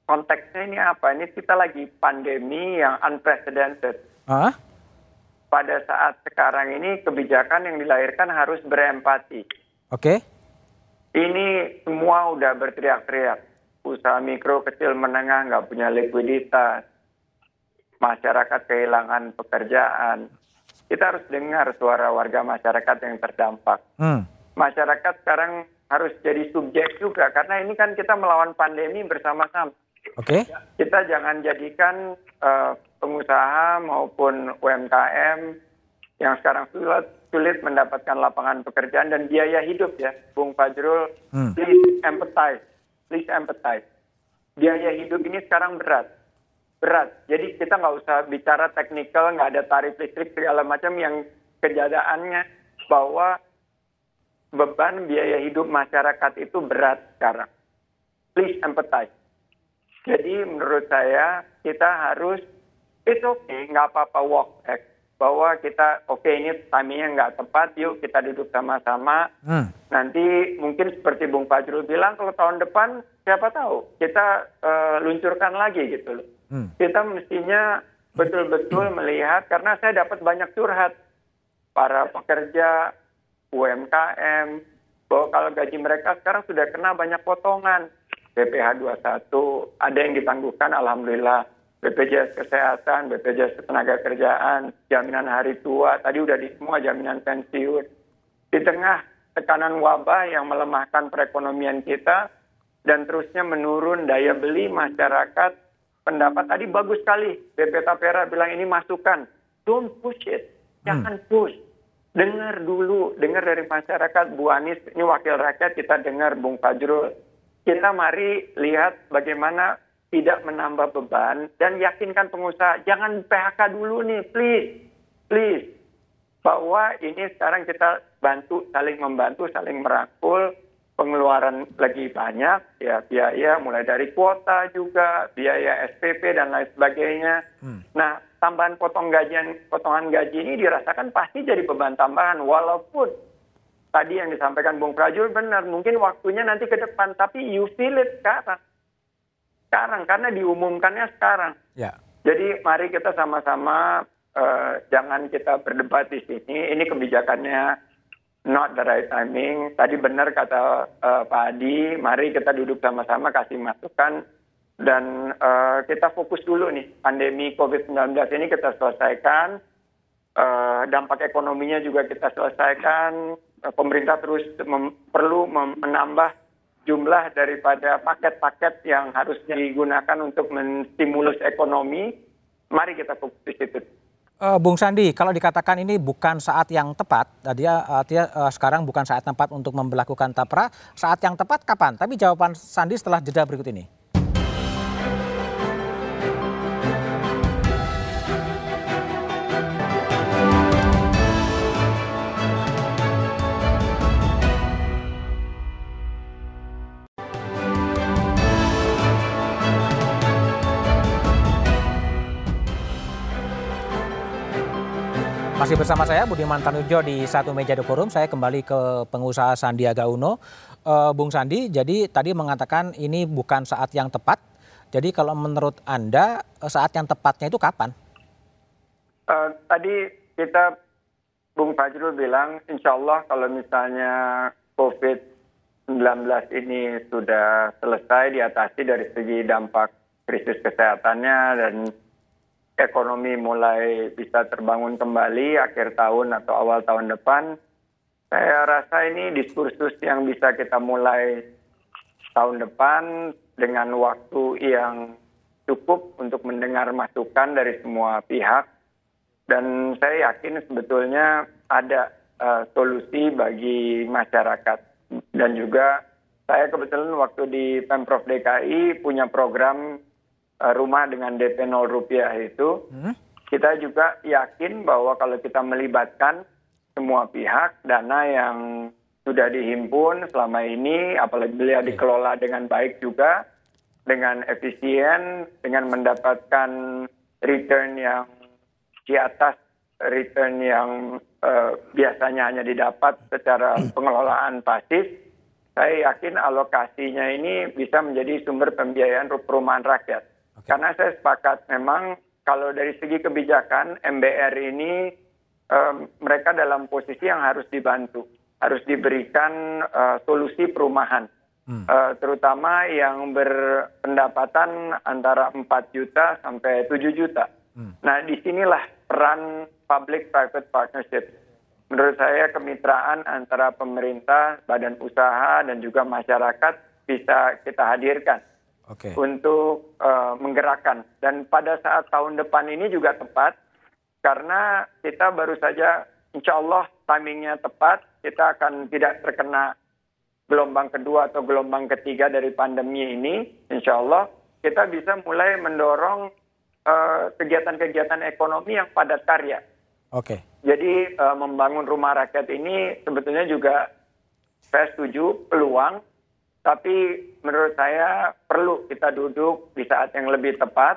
Speaker 3: konteksnya ini apa? Ini kita lagi pandemi yang unprecedented. Huh? Pada saat sekarang ini kebijakan yang dilahirkan harus berempati.
Speaker 1: Oke. Okay.
Speaker 3: Ini semua udah berteriak-teriak. Usaha mikro, kecil, menengah nggak punya likuiditas. Masyarakat kehilangan pekerjaan. Kita harus dengar suara warga masyarakat yang terdampak. Hmm. Masyarakat sekarang harus jadi subjek juga karena ini kan kita melawan pandemi bersama-sama.
Speaker 1: Oke. Okay.
Speaker 3: Kita jangan jadikan uh, pengusaha maupun UMKM yang sekarang sulit sulit mendapatkan lapangan pekerjaan dan biaya hidup ya, Bung Fajrul. Hmm. Please empathize, please empathize. Biaya hidup ini sekarang berat, berat. Jadi kita nggak usah bicara teknikal, nggak ada tarif listrik segala macam yang kejadiannya bahwa beban biaya hidup masyarakat itu berat sekarang. Please empathize. Jadi menurut saya kita harus, it's okay, nggak apa-apa walk back bahwa kita oke okay, ini timingnya nggak tepat, yuk kita duduk sama-sama. Hmm. Nanti mungkin seperti Bung Fajrul bilang kalau tahun depan siapa tahu kita uh, luncurkan lagi gitu loh. Hmm. Kita mestinya betul-betul hmm. melihat karena saya dapat banyak curhat para pekerja UMKM bahwa kalau gaji mereka sekarang sudah kena banyak potongan. BPH 21 ada yang ditangguhkan alhamdulillah BPJS Kesehatan, BPJS Tenaga Kerjaan, jaminan hari tua, tadi udah di semua jaminan pensiun. Di tengah tekanan wabah yang melemahkan perekonomian kita dan terusnya menurun daya beli masyarakat, pendapat tadi bagus sekali. BP Tapera bilang ini masukan. Don't push it. Jangan hmm. push. Dengar dulu, dengar dari masyarakat. Bu Anies, ini wakil rakyat, kita dengar Bung Fajrul. Kita mari lihat bagaimana tidak menambah beban dan yakinkan pengusaha jangan PHK dulu nih please please bahwa ini sekarang kita bantu saling membantu saling merangkul pengeluaran lagi banyak ya biaya mulai dari kuota juga biaya SPP dan lain sebagainya hmm. nah tambahan potong gajian potongan gaji ini dirasakan pasti jadi beban tambahan walaupun tadi yang disampaikan Bung Prajul benar mungkin waktunya nanti ke depan tapi you feel it sekarang sekarang karena diumumkannya sekarang. Ya. Jadi mari kita sama-sama uh, jangan kita berdebat di sini. Ini kebijakannya not the right timing. Tadi benar kata uh, Pak Adi, mari kita duduk sama-sama kasih masukan dan uh, kita fokus dulu nih pandemi COVID-19 ini kita selesaikan. Uh, dampak ekonominya juga kita selesaikan. Uh, pemerintah terus perlu menambah jumlah daripada paket-paket yang harus digunakan untuk menstimulus ekonomi, mari kita fokus di situ.
Speaker 1: Uh, Bung Sandi, kalau dikatakan ini bukan saat yang tepat, dia artinya uh, sekarang bukan saat tempat untuk memperlakukan tapra, saat yang tepat kapan? Tapi jawaban Sandi setelah jeda berikut ini. Masih bersama saya Budiman Tanujo di satu meja The Forum. Saya kembali ke pengusaha Sandiaga Uno. Uh, Bung Sandi, jadi tadi mengatakan ini bukan saat yang tepat. Jadi kalau menurut Anda eh, saat yang tepatnya itu kapan?
Speaker 3: Uh, tadi kita Bung Fajrul bilang insya Allah kalau misalnya COVID-19 ini sudah selesai diatasi dari segi dampak krisis kesehatannya dan ekonomi mulai bisa terbangun kembali akhir tahun atau awal tahun depan, saya rasa ini diskursus yang bisa kita mulai tahun depan dengan waktu yang cukup untuk mendengar masukan dari semua pihak. Dan saya yakin sebetulnya ada uh, solusi bagi masyarakat. Dan juga saya kebetulan waktu di Pemprov DKI punya program rumah dengan DP 0 rupiah itu, hmm? kita juga yakin bahwa kalau kita melibatkan semua pihak, dana yang sudah dihimpun selama ini, apalagi beliau dikelola dengan baik juga, dengan efisien, dengan mendapatkan return yang di atas return yang uh, biasanya hanya didapat secara pengelolaan pasif, saya yakin alokasinya ini bisa menjadi sumber pembiayaan perumahan rakyat. Karena saya sepakat memang kalau dari segi kebijakan MBR ini um, mereka dalam posisi yang harus dibantu, harus diberikan uh, solusi perumahan, hmm. uh, terutama yang berpendapatan antara 4 juta sampai 7 juta. Hmm. Nah di sinilah peran public-private partnership. Menurut saya kemitraan antara pemerintah, badan usaha, dan juga masyarakat bisa kita hadirkan okay. untuk uh, menggerakkan. Dan pada saat tahun depan ini juga tepat, karena kita baru saja, insya Allah timingnya tepat, kita akan tidak terkena gelombang kedua atau gelombang ketiga dari pandemi ini, insya Allah kita bisa mulai mendorong kegiatan kegiatan-kegiatan ekonomi yang padat karya.
Speaker 1: Oke. Okay.
Speaker 3: Jadi uh, membangun rumah rakyat ini sebetulnya juga saya setuju peluang, tapi menurut saya perlu kita duduk di saat yang lebih tepat,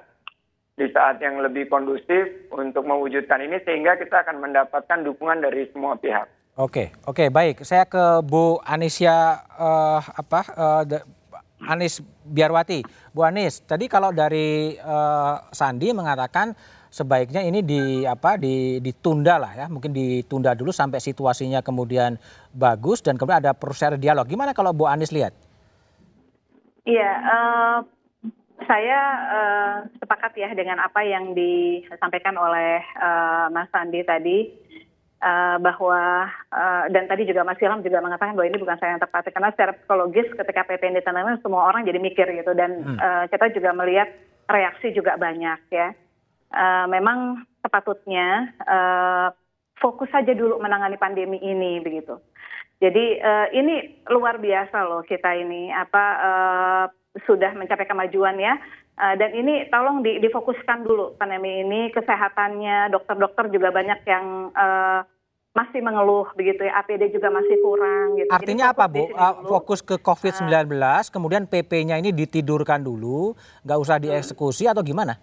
Speaker 3: di saat yang lebih kondusif untuk mewujudkan ini sehingga kita akan mendapatkan dukungan dari semua pihak.
Speaker 1: Oke, oke, baik. Saya ke Bu Anisya uh, apa uh, Anis Biarwati. Bu Anis, tadi kalau dari uh, Sandi mengatakan sebaiknya ini di apa di ditunda lah ya, mungkin ditunda dulu sampai situasinya kemudian bagus dan kemudian ada proses dialog. Gimana kalau Bu Anis lihat?
Speaker 6: Iya, uh, saya uh, sepakat ya dengan apa yang disampaikan oleh uh, Mas Sandi tadi uh, bahwa uh, dan tadi juga Mas Ilham juga mengatakan bahwa ini bukan saya yang tepat karena secara psikologis ketika PP ini ditandatangani semua orang jadi mikir gitu dan hmm. uh, kita juga melihat reaksi juga banyak ya. Uh, memang sepatutnya uh, fokus saja dulu menangani pandemi ini begitu. Jadi uh, ini luar biasa loh kita ini apa uh, sudah mencapai kemajuan ya. Uh, dan ini tolong di, difokuskan dulu pandemi ini kesehatannya dokter-dokter juga banyak yang uh, masih mengeluh begitu ya APD juga masih kurang gitu.
Speaker 1: Artinya apa Bu? Uh, fokus ke COVID-19 uh, kemudian PP-nya ini ditidurkan dulu, nggak usah dieksekusi hmm. atau gimana?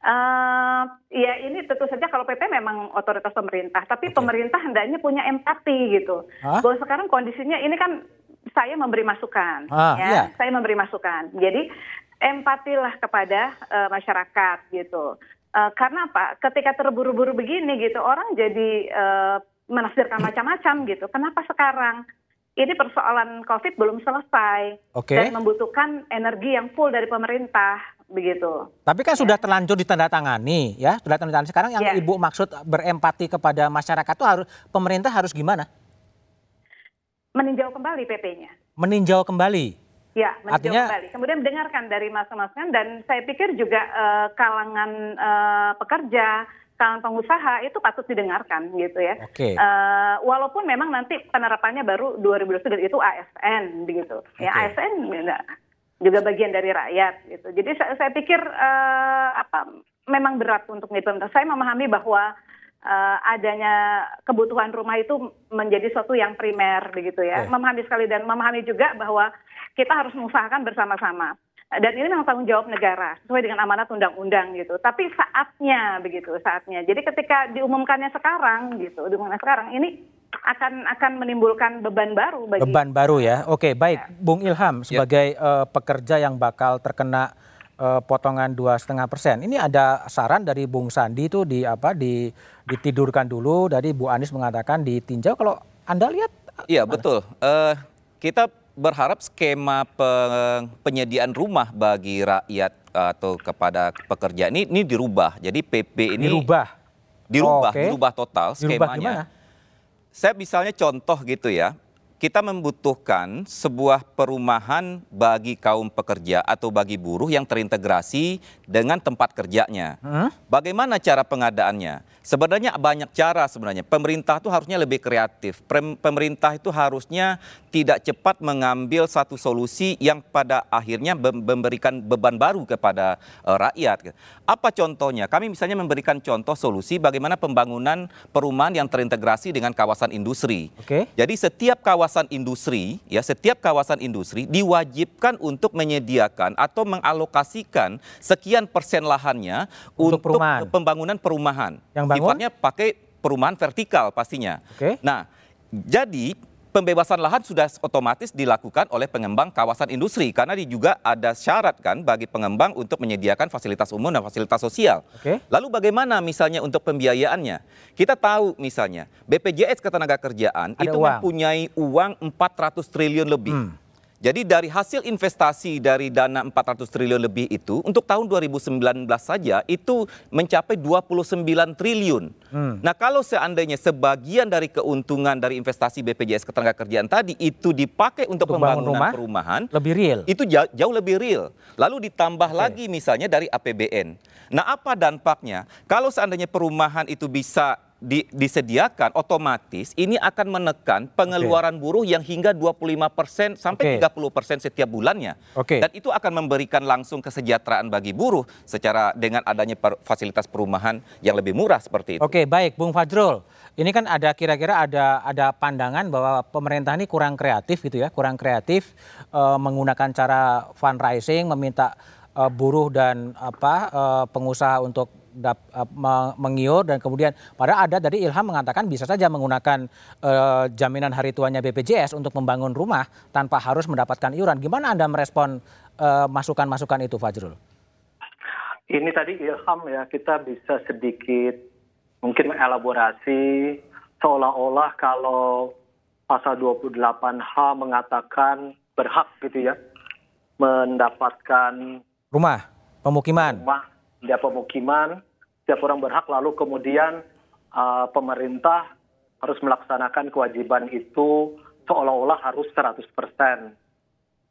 Speaker 6: Uh, ya ini tentu saja kalau PP memang otoritas pemerintah, tapi okay. pemerintah hendaknya punya empati gitu. Huh? Bahwa sekarang kondisinya ini kan saya memberi masukan, ah, ya, iya. saya memberi masukan. Jadi empatilah kepada uh, masyarakat gitu. Uh, karena apa? Ketika terburu-buru begini gitu, orang jadi uh, menafsirkan macam-macam gitu. Kenapa sekarang? Ini persoalan COVID belum selesai okay. dan membutuhkan energi yang full dari pemerintah begitu.
Speaker 1: Tapi kan ya. sudah terlanjur ditandatangani ya, sudah ditandatangani. Sekarang yang ya. ibu maksud berempati kepada masyarakat itu harus pemerintah harus gimana?
Speaker 6: Meninjau kembali PP-nya.
Speaker 1: Meninjau kembali.
Speaker 6: Ya, Artinya, kembali. Kemudian dengarkan dari masukan-masukan dan saya pikir juga uh, kalangan uh, pekerja, kalangan pengusaha itu patut didengarkan gitu ya.
Speaker 1: Okay. Uh,
Speaker 6: eh, walaupun memang nanti penerapannya baru 2020 itu ASN begitu. Okay. Ya ASN ya, juga bagian dari rakyat gitu. Jadi saya, saya pikir uh, apa memang berat untuk pemerintah. Saya memahami bahwa uh, adanya kebutuhan rumah itu menjadi sesuatu yang primer begitu ya. Okay. Memahami sekali dan memahami juga bahwa kita harus mengusahakan bersama-sama. Dan ini memang tanggung jawab negara sesuai dengan amanat undang-undang gitu. Tapi saatnya begitu, saatnya. Jadi ketika diumumkannya sekarang gitu, diumumkannya sekarang ini akan akan menimbulkan beban baru bagi
Speaker 1: beban baru ya. Oke, baik, ya. Bung Ilham sebagai ya. uh, pekerja yang bakal terkena uh, potongan dua setengah persen. Ini ada saran dari Bung Sandi itu di apa di ditidurkan dulu. Dari Bu Anies mengatakan ditinjau. Kalau anda lihat?
Speaker 4: Iya betul. Uh, kita berharap skema penyediaan rumah bagi rakyat atau kepada pekerja ini ini dirubah. Jadi PP ini
Speaker 1: dirubah.
Speaker 4: Dirubah, oh, okay. dirubah total skemanya. Dirubah Saya misalnya contoh gitu ya. Kita membutuhkan sebuah perumahan bagi kaum pekerja atau bagi buruh yang terintegrasi dengan tempat kerjanya. Hmm? Bagaimana cara pengadaannya? Sebenarnya banyak cara sebenarnya. Pemerintah itu harusnya lebih kreatif. Pemerintah itu harusnya tidak cepat mengambil satu solusi yang pada akhirnya memberikan beban baru kepada uh, rakyat. Apa contohnya? Kami misalnya memberikan contoh solusi bagaimana pembangunan perumahan yang terintegrasi dengan kawasan industri.
Speaker 1: Okay.
Speaker 4: Jadi setiap kawasan industri, ya setiap kawasan industri diwajibkan untuk menyediakan atau mengalokasikan sekian persen lahannya untuk, untuk perumahan. pembangunan perumahan.
Speaker 1: Yang bangun?
Speaker 4: Sifatnya pakai perumahan vertikal pastinya.
Speaker 1: Okay.
Speaker 4: Nah, jadi pembebasan lahan sudah otomatis dilakukan oleh pengembang kawasan industri karena juga ada syarat kan bagi pengembang untuk menyediakan fasilitas umum dan fasilitas sosial.
Speaker 1: Oke.
Speaker 4: Lalu bagaimana misalnya untuk pembiayaannya? Kita tahu misalnya BPJS Ketenagakerjaan ada itu uang. mempunyai uang 400 triliun lebih. Hmm. Jadi dari hasil investasi dari dana 400 triliun lebih itu untuk tahun 2019 saja itu mencapai 29 triliun. Hmm. Nah kalau seandainya sebagian dari keuntungan dari investasi BPJS Ketenagakerjaan tadi itu dipakai untuk, untuk pembangunan rumah, perumahan,
Speaker 1: lebih real.
Speaker 4: Itu jauh, jauh lebih real. Lalu ditambah okay. lagi misalnya dari APBN. Nah apa dampaknya? Kalau seandainya perumahan itu bisa di, disediakan otomatis ini akan menekan pengeluaran okay. buruh yang hingga 25% sampai okay. 30% setiap bulannya. Okay. Dan itu akan memberikan langsung kesejahteraan bagi buruh secara dengan adanya per, fasilitas perumahan yang lebih murah seperti itu.
Speaker 1: Oke, okay, baik Bung Fajrul. Ini kan ada kira-kira ada ada pandangan bahwa pemerintah ini kurang kreatif gitu ya, kurang kreatif uh, menggunakan cara fundraising meminta uh, buruh dan apa uh, pengusaha untuk dap, uh, mengiur dan kemudian padahal ada dari Ilham mengatakan bisa saja menggunakan uh, jaminan hari tuanya BPJS untuk membangun rumah tanpa harus mendapatkan iuran. Gimana Anda merespon masukan-masukan uh, itu Fajrul?
Speaker 2: Ini tadi Ilham ya kita bisa sedikit mungkin mengelaborasi seolah-olah kalau pasal 28H mengatakan berhak gitu ya mendapatkan
Speaker 1: rumah pemukiman
Speaker 2: rumah dia pemukiman, setiap orang berhak lalu kemudian uh, pemerintah harus melaksanakan kewajiban itu seolah-olah harus 100 persen.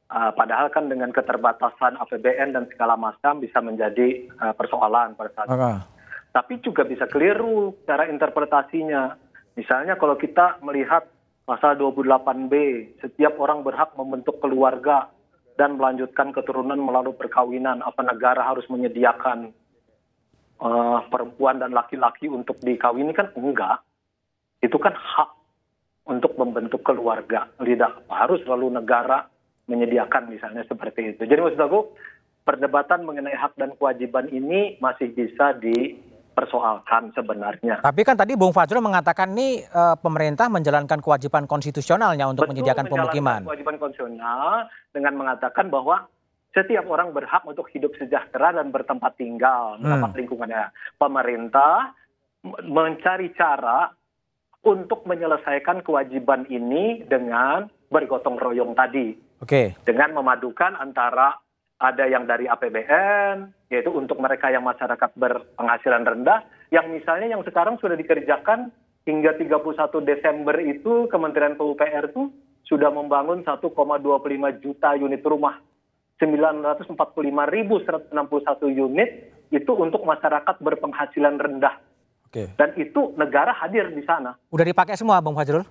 Speaker 2: Uh, padahal kan dengan keterbatasan APBN dan segala macam bisa menjadi uh, persoalan pada saat itu. Tapi juga bisa keliru cara interpretasinya. Misalnya kalau kita melihat pasal 28B, setiap orang berhak membentuk keluarga dan melanjutkan keturunan melalui perkawinan. Apa negara harus menyediakan uh, perempuan dan laki-laki untuk dikawini kan enggak. Itu kan hak untuk membentuk keluarga. Tidak harus lalu negara menyediakan misalnya seperti itu. Jadi maksud aku perdebatan mengenai hak dan kewajiban ini masih bisa di dipersoalkan sebenarnya.
Speaker 1: Tapi kan tadi Bung Fajrul mengatakan nih e, pemerintah menjalankan kewajiban konstitusionalnya untuk Betul, menyediakan pemukiman.
Speaker 2: Kewajiban konstitusional dengan mengatakan bahwa setiap orang berhak untuk hidup sejahtera dan bertempat tinggal, hmm. mendapat lingkungannya. Pemerintah mencari cara untuk menyelesaikan kewajiban ini dengan bergotong royong tadi. Oke. Okay. Dengan memadukan antara ada yang dari APBN, yaitu untuk mereka yang masyarakat berpenghasilan rendah, yang misalnya yang sekarang sudah dikerjakan hingga 31 Desember itu Kementerian PUPR itu sudah membangun 1,25 juta unit rumah. 945.161 unit itu untuk masyarakat berpenghasilan rendah. Oke. Dan itu negara hadir di sana.
Speaker 1: Udah dipakai semua, Bang Fajrul?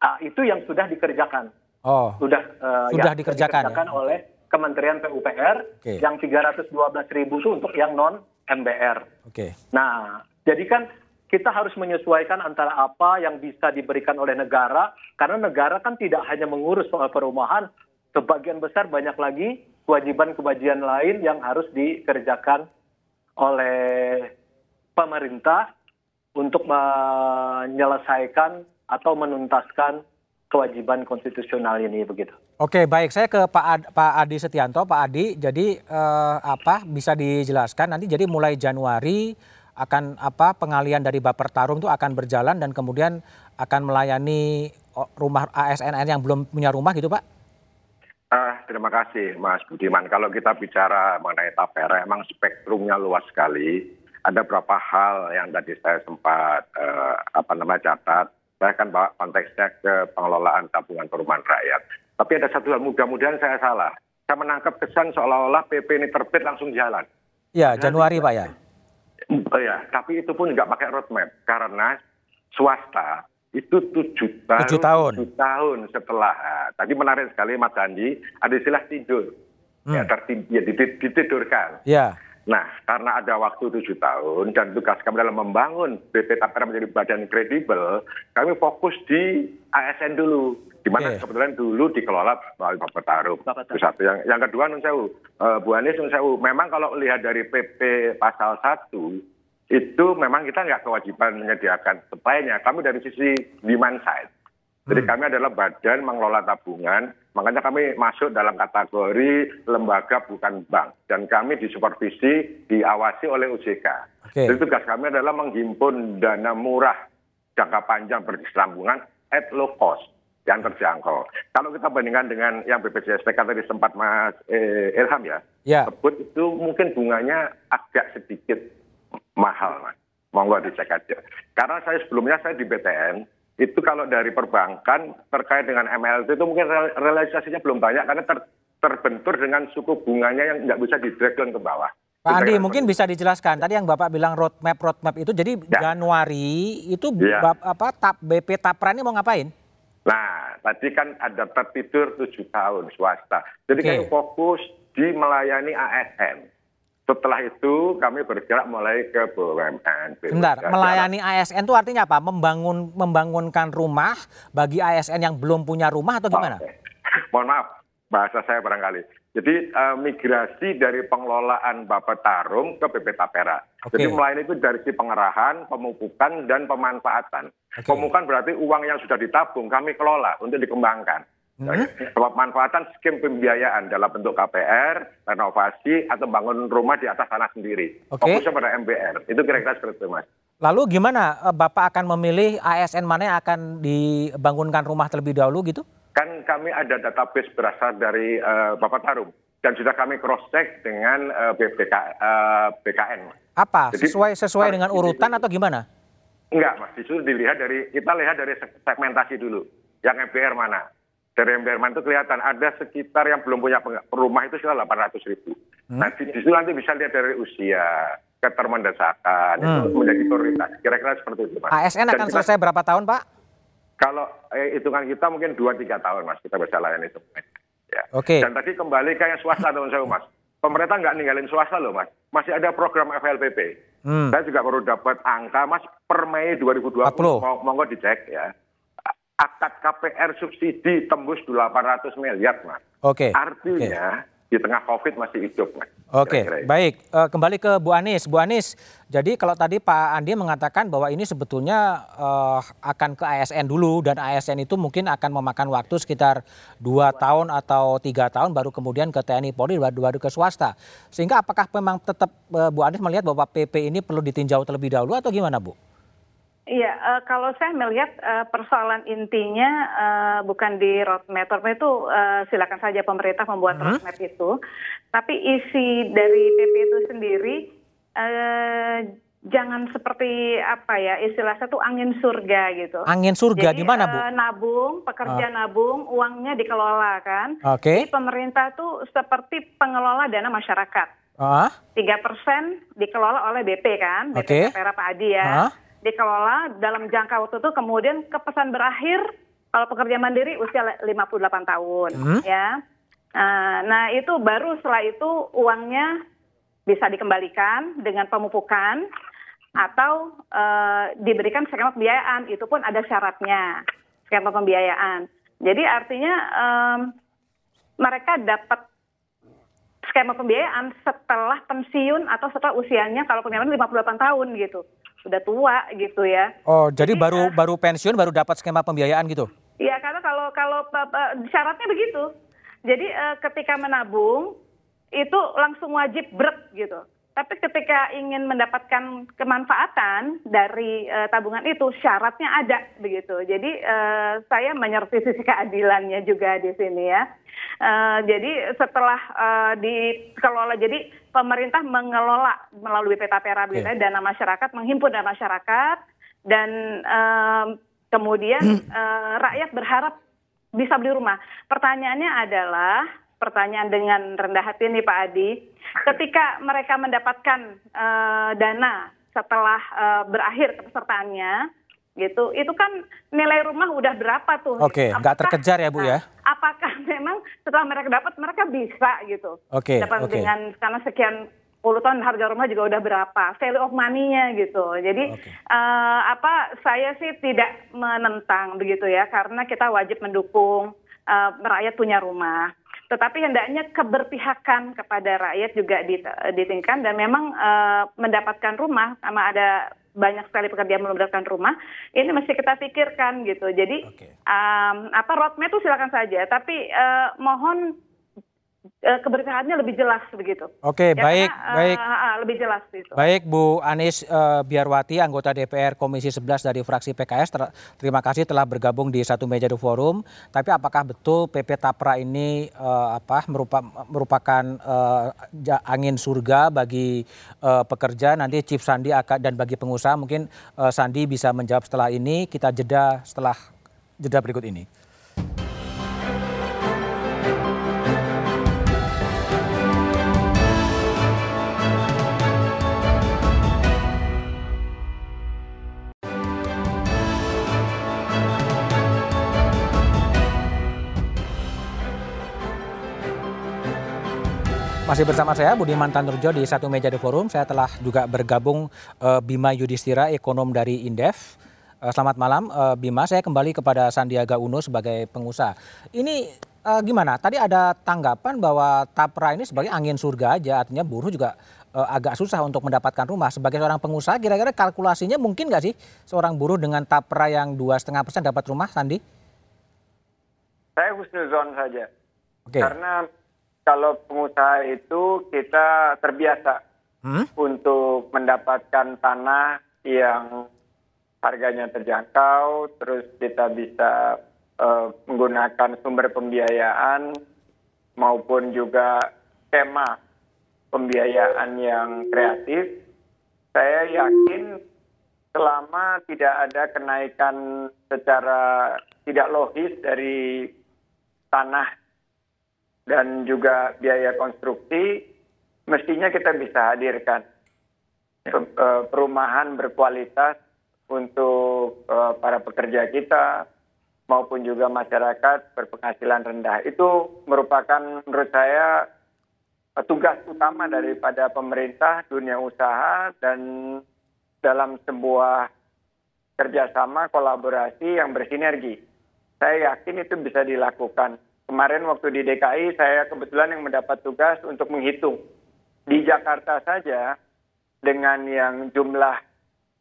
Speaker 2: Uh, itu yang sudah dikerjakan.
Speaker 1: Oh. Sudah uh, sudah ya, dikerjakan,
Speaker 2: dikerjakan ya? oleh Kementerian PUPR okay. yang 312 ribu itu untuk yang non MBR. Oke. Okay. Nah, jadi kan kita harus menyesuaikan antara apa yang bisa diberikan oleh negara, karena negara kan tidak hanya mengurus soal perumahan, sebagian besar banyak lagi kewajiban-kewajiban lain yang harus dikerjakan oleh pemerintah untuk menyelesaikan atau menuntaskan kewajiban konstitusional ini begitu.
Speaker 1: Oke, baik. Saya ke Pak Ad, Pak Adi Setianto, Pak Adi. Jadi eh, apa bisa dijelaskan nanti? Jadi mulai Januari akan apa pengalian dari Bapertarum itu akan berjalan dan kemudian akan melayani rumah ASN yang belum punya rumah gitu, Pak?
Speaker 5: Ah, terima kasih, Mas Budiman. Kalau kita bicara mengenai tapera, emang spektrumnya luas sekali. Ada beberapa hal yang tadi saya sempat eh, apa namanya catat. Bawa konteksnya ke pengelolaan tabungan perumahan rakyat. Tapi ada satu hal mudah-mudahan saya salah. Saya menangkap kesan seolah-olah pp ini terbit langsung jalan.
Speaker 1: Ya januari pak ya?
Speaker 5: Oh ya tapi itu pun nggak pakai roadmap karena swasta itu tujuh tahun, tujuh tahun. Tujuh tahun setelah nah, tadi menarik sekali Mas Andi ada istilah tidur. Hmm. ya, tertid, ya ditidurkan ya Nah, karena ada waktu tujuh tahun dan tugas kami dalam membangun BP Tapera menjadi badan kredibel, kami fokus di ASN dulu di mana yeah. kebetulan dulu dikelola melalui Bapak Taruh. Itu satu. Yang, yang kedua Nun Sewu, uh, Bu Anies Nun Sewu, memang kalau lihat dari PP pasal 1 itu memang kita nggak kewajiban menyediakan supply-nya. Kami dari sisi demand side. Jadi hmm. kami adalah badan mengelola tabungan, makanya kami masuk dalam kategori lembaga bukan bank. Dan kami disupervisi, diawasi oleh OJK. Okay. Jadi tugas kami adalah menghimpun dana murah jangka panjang berkesinambungan at low cost yang terjangkau. Kalau kita bandingkan dengan yang BPJS PK tadi sempat Mas eh, Ilham ya, ya, sebut itu mungkin bunganya agak sedikit mahal, Mas. Monggo dicek aja. Karena saya sebelumnya saya di BTN, itu kalau dari perbankan terkait dengan MLT itu mungkin realisasinya belum banyak karena ter, terbentur dengan suku bunganya yang nggak bisa di drag ke bawah.
Speaker 1: Pak Andi, mungkin bisa dijelaskan. Tadi yang Bapak bilang roadmap roadmap itu, jadi ya. Januari itu ya. bap, apa tap BP Tapra ini mau ngapain?
Speaker 5: Nah, tadi kan ada tertidur tujuh tahun swasta. Jadi okay. kan fokus di melayani ASN. Setelah itu kami bergerak mulai ke BUMN.
Speaker 1: Bentar, melayani ASN itu artinya apa? Membangun membangunkan rumah bagi ASN yang belum punya rumah atau gimana? Okay.
Speaker 5: Mohon maaf, bahasa saya barangkali. Jadi uh, migrasi dari pengelolaan Bapak Tarum ke BP Tapera. Okay. Jadi melayani itu dari si pengerahan, pemupukan, dan pemanfaatan. Okay. Pemupukan berarti uang yang sudah ditabung kami kelola untuk dikembangkan. Hmm? Pemanfaatan skim pembiayaan dalam bentuk KPR, renovasi, atau bangun rumah di atas tanah sendiri. Okay. Fokusnya pada MBR. Itu kira-kira seperti itu, Mas.
Speaker 1: Lalu gimana eh, Bapak akan memilih ASN mana yang akan dibangunkan rumah terlebih dahulu gitu?
Speaker 5: Kan kami ada database berasal dari uh, Bapak Tarum. Dan sudah kami cross-check dengan uh, BPK, uh, BKN.
Speaker 1: Apa? Jadi, sesuai sesuai dengan urutan atau gimana?
Speaker 5: Enggak, Mas. Justru dilihat dari, kita lihat dari segmentasi dulu. Yang MBR mana? Dari Emberman itu kelihatan ada sekitar yang belum punya rumah itu sekitar 800 ribu. Hmm. Nah di situ nanti bisa lihat dari usia, ketermendesakan, hmm. itu menjadi prioritas. Kira-kira seperti itu Mas.
Speaker 1: ASN akan kita, selesai berapa tahun Pak?
Speaker 5: Kalau eh, hitungan kita mungkin 2-3 tahun Mas, kita bisa layani itu. Ya. Oke. Okay. Dan tadi kembali ke yang swasta teman saya Mas. Pemerintah nggak ninggalin swasta loh Mas. Masih ada program FLPP. Hmm. Saya juga baru dapat angka Mas per Mei 2020. 40. Mau, monggo dicek ya akad KPR subsidi tembus 800 miliar, Mas.
Speaker 1: Oke. Okay.
Speaker 5: Artinya okay. di tengah COVID masih hidup, Mas.
Speaker 1: Oke, okay. baik. Uh, kembali ke Bu Anies. Bu Anies, jadi kalau tadi Pak Andi mengatakan bahwa ini sebetulnya uh, akan ke ASN dulu dan ASN itu mungkin akan memakan waktu sekitar dua tahun atau tiga tahun baru kemudian ke TNI Polri baru, baru ke swasta. Sehingga apakah memang tetap uh, Bu Anies melihat bahwa PP ini perlu ditinjau terlebih dahulu atau gimana Bu?
Speaker 6: Iya, uh, kalau saya melihat uh, persoalan intinya uh, bukan di roadmap. Roadmap itu uh, silakan saja pemerintah membuat hmm? roadmap itu, tapi isi dari PP itu sendiri uh, jangan seperti apa ya istilahnya tuh angin surga gitu.
Speaker 1: Angin surga di mana bu? Uh,
Speaker 6: nabung, pekerja uh. nabung, uangnya dikelola kan.
Speaker 1: Oke. Okay.
Speaker 6: pemerintah tuh seperti pengelola dana masyarakat. Tiga uh. persen dikelola oleh BP kan, BP okay. Kapera Pak Adi ya. Uh dikelola dalam jangka waktu itu kemudian kepesan berakhir kalau pekerja mandiri usia 58 tahun hmm. ya. Uh, nah itu baru setelah itu uangnya bisa dikembalikan dengan pemupukan atau uh, diberikan skema pembiayaan itu pun ada syaratnya skema pembiayaan. Jadi artinya um, mereka dapat skema pembiayaan setelah pensiun atau setelah usianya kalau pensiun 58 tahun gitu sudah tua gitu ya.
Speaker 1: Oh, jadi, jadi baru uh, baru pensiun baru dapat skema pembiayaan gitu?
Speaker 6: Iya, karena kalau kalau uh, syaratnya begitu. Jadi ketika menabung itu langsung wajib brek gitu. Tapi ketika ingin mendapatkan kemanfaatan dari uh, tabungan itu syaratnya ada begitu. Jadi uh, saya menyerti sisi keadilannya juga di sini ya. Uh, jadi setelah uh, dikelola, jadi pemerintah mengelola melalui peta pera okay. dana masyarakat, menghimpun dana masyarakat, dan uh, kemudian uh, rakyat berharap bisa beli rumah. Pertanyaannya adalah pertanyaan dengan rendah hati nih Pak Adi, ketika mereka mendapatkan uh, dana setelah uh, berakhir kepesertaannya, gitu, itu kan nilai rumah udah berapa tuh?
Speaker 1: Oke, okay, nggak terkejar ya Bu ya?
Speaker 6: Apakah memang setelah mereka dapat mereka bisa gitu?
Speaker 1: Oke. Okay,
Speaker 6: dapat
Speaker 1: okay.
Speaker 6: dengan karena sekian puluh tahun harga rumah juga udah berapa, value of money-nya gitu. Jadi okay. uh, eh, apa saya sih tidak menentang begitu ya, karena kita wajib mendukung uh, rakyat punya rumah tetapi hendaknya keberpihakan kepada rakyat juga ditingkatkan. Dan memang uh, mendapatkan rumah sama ada banyak sekali pekerjaan mendapatkan rumah ini mesti kita pikirkan gitu. Jadi okay. um, apa roadmap itu silakan saja. Tapi uh, mohon keberpihakannya lebih jelas begitu.
Speaker 1: Oke, ya, baik, karena, baik.
Speaker 6: Uh, lebih jelas
Speaker 1: itu. Baik, Bu Anis uh, Biarwati, anggota DPR Komisi 11 dari fraksi PKS. Ter terima kasih telah bergabung di satu meja di forum. Tapi apakah betul PP Tapra ini uh, apa merupa, merupakan uh, angin surga bagi uh, pekerja? Nanti Chief Sandi akan dan bagi pengusaha mungkin uh, Sandi bisa menjawab setelah ini. Kita jeda setelah jeda berikut ini. Masih bersama saya Budiman Tanurjo di satu meja di forum. Saya telah juga bergabung uh, Bima Yudhistira, ekonom dari Indef. Uh, selamat malam uh, Bima. Saya kembali kepada Sandiaga Uno sebagai pengusaha. Ini uh, gimana? Tadi ada tanggapan bahwa Tapra ini sebagai angin surga aja, artinya buruh juga uh, agak susah untuk mendapatkan rumah. Sebagai seorang pengusaha, kira-kira kalkulasinya mungkin nggak sih seorang buruh dengan Tapra yang dua setengah persen dapat rumah, Sandi?
Speaker 3: Saya husnuzon saja. Okay. Karena kalau pengusaha itu kita terbiasa hmm? untuk mendapatkan tanah yang harganya terjangkau, terus kita bisa uh, menggunakan sumber pembiayaan maupun juga skema pembiayaan yang kreatif. Saya yakin selama tidak ada kenaikan secara tidak logis dari tanah dan juga biaya konstruksi, mestinya kita bisa hadirkan eh, perumahan berkualitas untuk eh, para pekerja kita maupun juga masyarakat berpenghasilan rendah. Itu merupakan menurut saya tugas utama daripada pemerintah, dunia usaha, dan dalam sebuah kerjasama kolaborasi yang bersinergi. Saya yakin itu bisa dilakukan kemarin waktu di dki saya kebetulan yang mendapat tugas untuk menghitung di jakarta saja dengan yang jumlah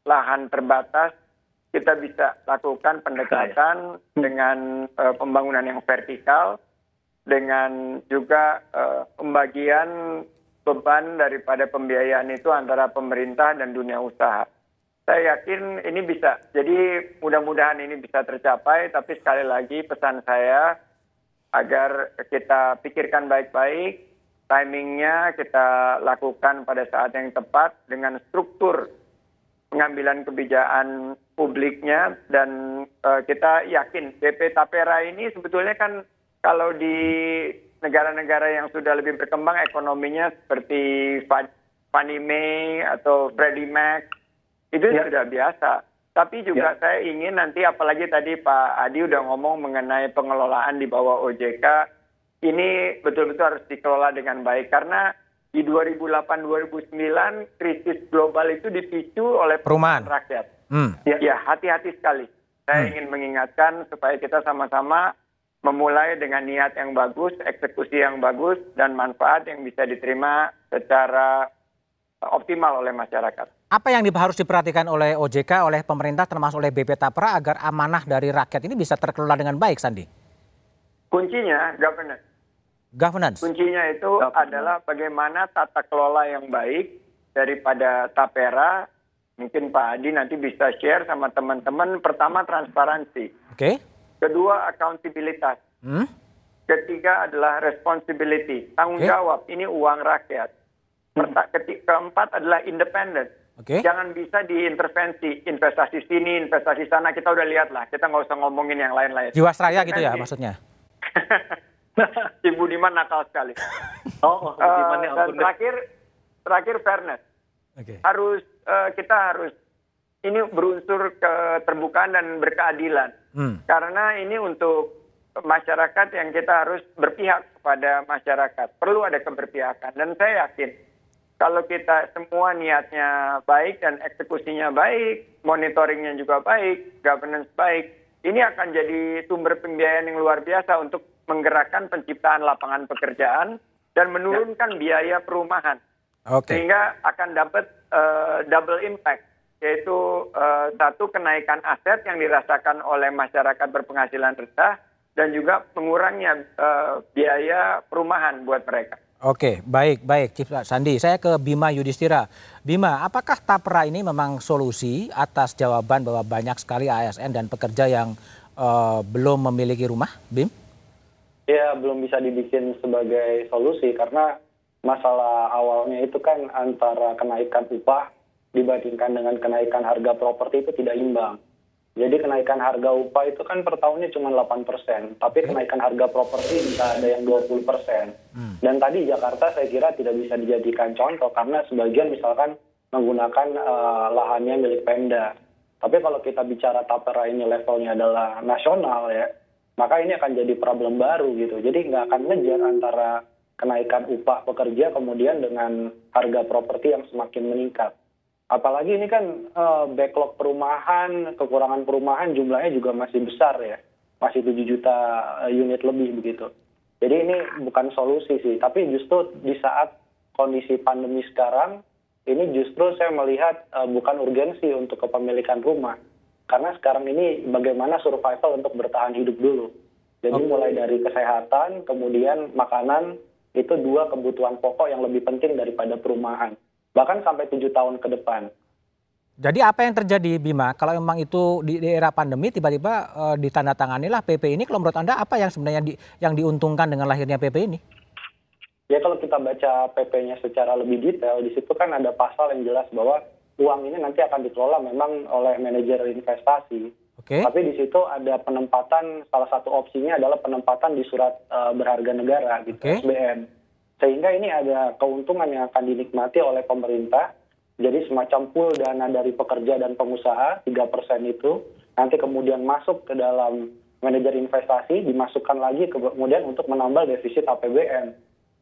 Speaker 3: lahan terbatas kita bisa lakukan pendekatan dengan uh, pembangunan yang vertikal dengan juga uh, pembagian beban daripada pembiayaan itu antara pemerintah dan dunia usaha. Saya yakin ini bisa. Jadi mudah-mudahan ini bisa tercapai, tapi sekali lagi pesan saya agar kita pikirkan baik-baik, timingnya kita lakukan pada saat yang tepat dengan struktur pengambilan kebijakan publiknya dan uh, kita yakin BP Tapera ini sebetulnya kan kalau di negara-negara yang sudah lebih berkembang ekonominya seperti Fannie Mae atau Freddie Mac itu ya. sudah biasa tapi juga ya. saya ingin nanti apalagi tadi Pak Adi udah ngomong mengenai pengelolaan di bawah OJK, ini betul-betul harus dikelola dengan baik karena di 2008-2009 krisis global itu dipicu oleh
Speaker 1: perumahan
Speaker 3: rakyat. Hmm. Ya, ya hati-hati sekali. Saya hmm. ingin mengingatkan supaya kita sama-sama memulai dengan niat yang bagus, eksekusi yang bagus, dan manfaat yang bisa diterima secara optimal oleh masyarakat.
Speaker 1: Apa yang harus diperhatikan oleh OJK, oleh pemerintah, termasuk oleh BP Tapra agar amanah dari rakyat ini bisa terkelola dengan baik, Sandi?
Speaker 3: Kuncinya governance.
Speaker 1: Governance.
Speaker 3: Kuncinya itu governance. adalah bagaimana tata kelola yang baik daripada Tapera. Mungkin Pak Adi nanti bisa share sama teman-teman. Pertama transparansi.
Speaker 1: Oke. Okay.
Speaker 3: Kedua accountabilitas. Hmm? Ketiga adalah responsibility, tanggung okay. jawab. Ini uang rakyat keempat adalah independen. Okay. Jangan bisa diintervensi investasi sini, investasi sana. Kita udah lihat lah. Kita nggak usah ngomongin yang lain-lain.
Speaker 1: Jiwasraya gitu ya maksudnya?
Speaker 3: Ibu Diman nakal sekali. Oh, uh, dan terakhir, terakhir fairness. Okay. Harus uh, kita harus ini berunsur keterbukaan dan berkeadilan. Hmm. Karena ini untuk masyarakat yang kita harus berpihak kepada masyarakat. Perlu ada keberpihakan. Dan saya yakin kalau kita semua niatnya baik dan eksekusinya baik, monitoringnya juga baik, governance baik, ini akan jadi sumber pembiayaan yang luar biasa untuk menggerakkan penciptaan lapangan pekerjaan dan menurunkan ya. biaya perumahan. Okay. Sehingga akan dapat uh, double impact, yaitu uh, satu kenaikan aset yang dirasakan oleh masyarakat berpenghasilan rendah, dan juga pengurangnya uh, biaya perumahan buat mereka.
Speaker 1: Oke, baik, baik, Chief Sandi. Saya ke Bima Yudhistira. Bima, apakah Tapra ini memang solusi atas jawaban bahwa banyak sekali ASN dan pekerja yang uh, belum memiliki rumah, Bim?
Speaker 7: Ya, belum bisa dibikin sebagai solusi karena masalah awalnya itu kan antara kenaikan upah dibandingkan dengan kenaikan harga properti itu tidak imbang. Jadi kenaikan harga upah itu kan per tahunnya cuma 8 persen, tapi kenaikan harga properti bisa ada yang 20 persen. Hmm. Dan tadi Jakarta saya kira tidak bisa dijadikan contoh karena sebagian misalkan menggunakan uh, lahannya milik Pemda. Tapi kalau kita bicara tapera ini levelnya adalah nasional ya, maka ini akan jadi problem baru gitu. Jadi nggak akan ngejar antara kenaikan upah pekerja kemudian dengan harga properti yang semakin meningkat apalagi ini kan uh, backlog perumahan, kekurangan perumahan jumlahnya juga masih besar ya, masih 7 juta eh, unit lebih begitu. Jadi ini bukan solusi sih, tapi justru di saat kondisi pandemi sekarang, ini justru saya melihat uh, bukan urgensi untuk kepemilikan rumah. Karena sekarang ini bagaimana survival untuk bertahan hidup dulu. Jadi okay. mulai dari kesehatan, kemudian makanan, itu dua kebutuhan pokok yang lebih penting daripada perumahan bahkan sampai tujuh tahun ke depan.
Speaker 1: Jadi apa yang terjadi Bima kalau memang itu di, di era pandemi tiba-tiba uh, ditandatanganilah PP ini kalau menurut Anda apa yang sebenarnya di, yang diuntungkan dengan lahirnya PP ini?
Speaker 7: Ya kalau kita baca PP-nya secara lebih detail di situ kan ada pasal yang jelas bahwa uang ini nanti akan dikelola memang oleh manajer investasi. Okay. Tapi di situ ada penempatan salah satu opsinya adalah penempatan di surat uh, berharga negara gitu okay. SBN. Sehingga ini ada keuntungan yang akan dinikmati oleh pemerintah. Jadi semacam pool dana dari pekerja dan pengusaha, 3% itu, nanti kemudian masuk ke dalam manajer investasi, dimasukkan lagi kemudian untuk menambal defisit APBN.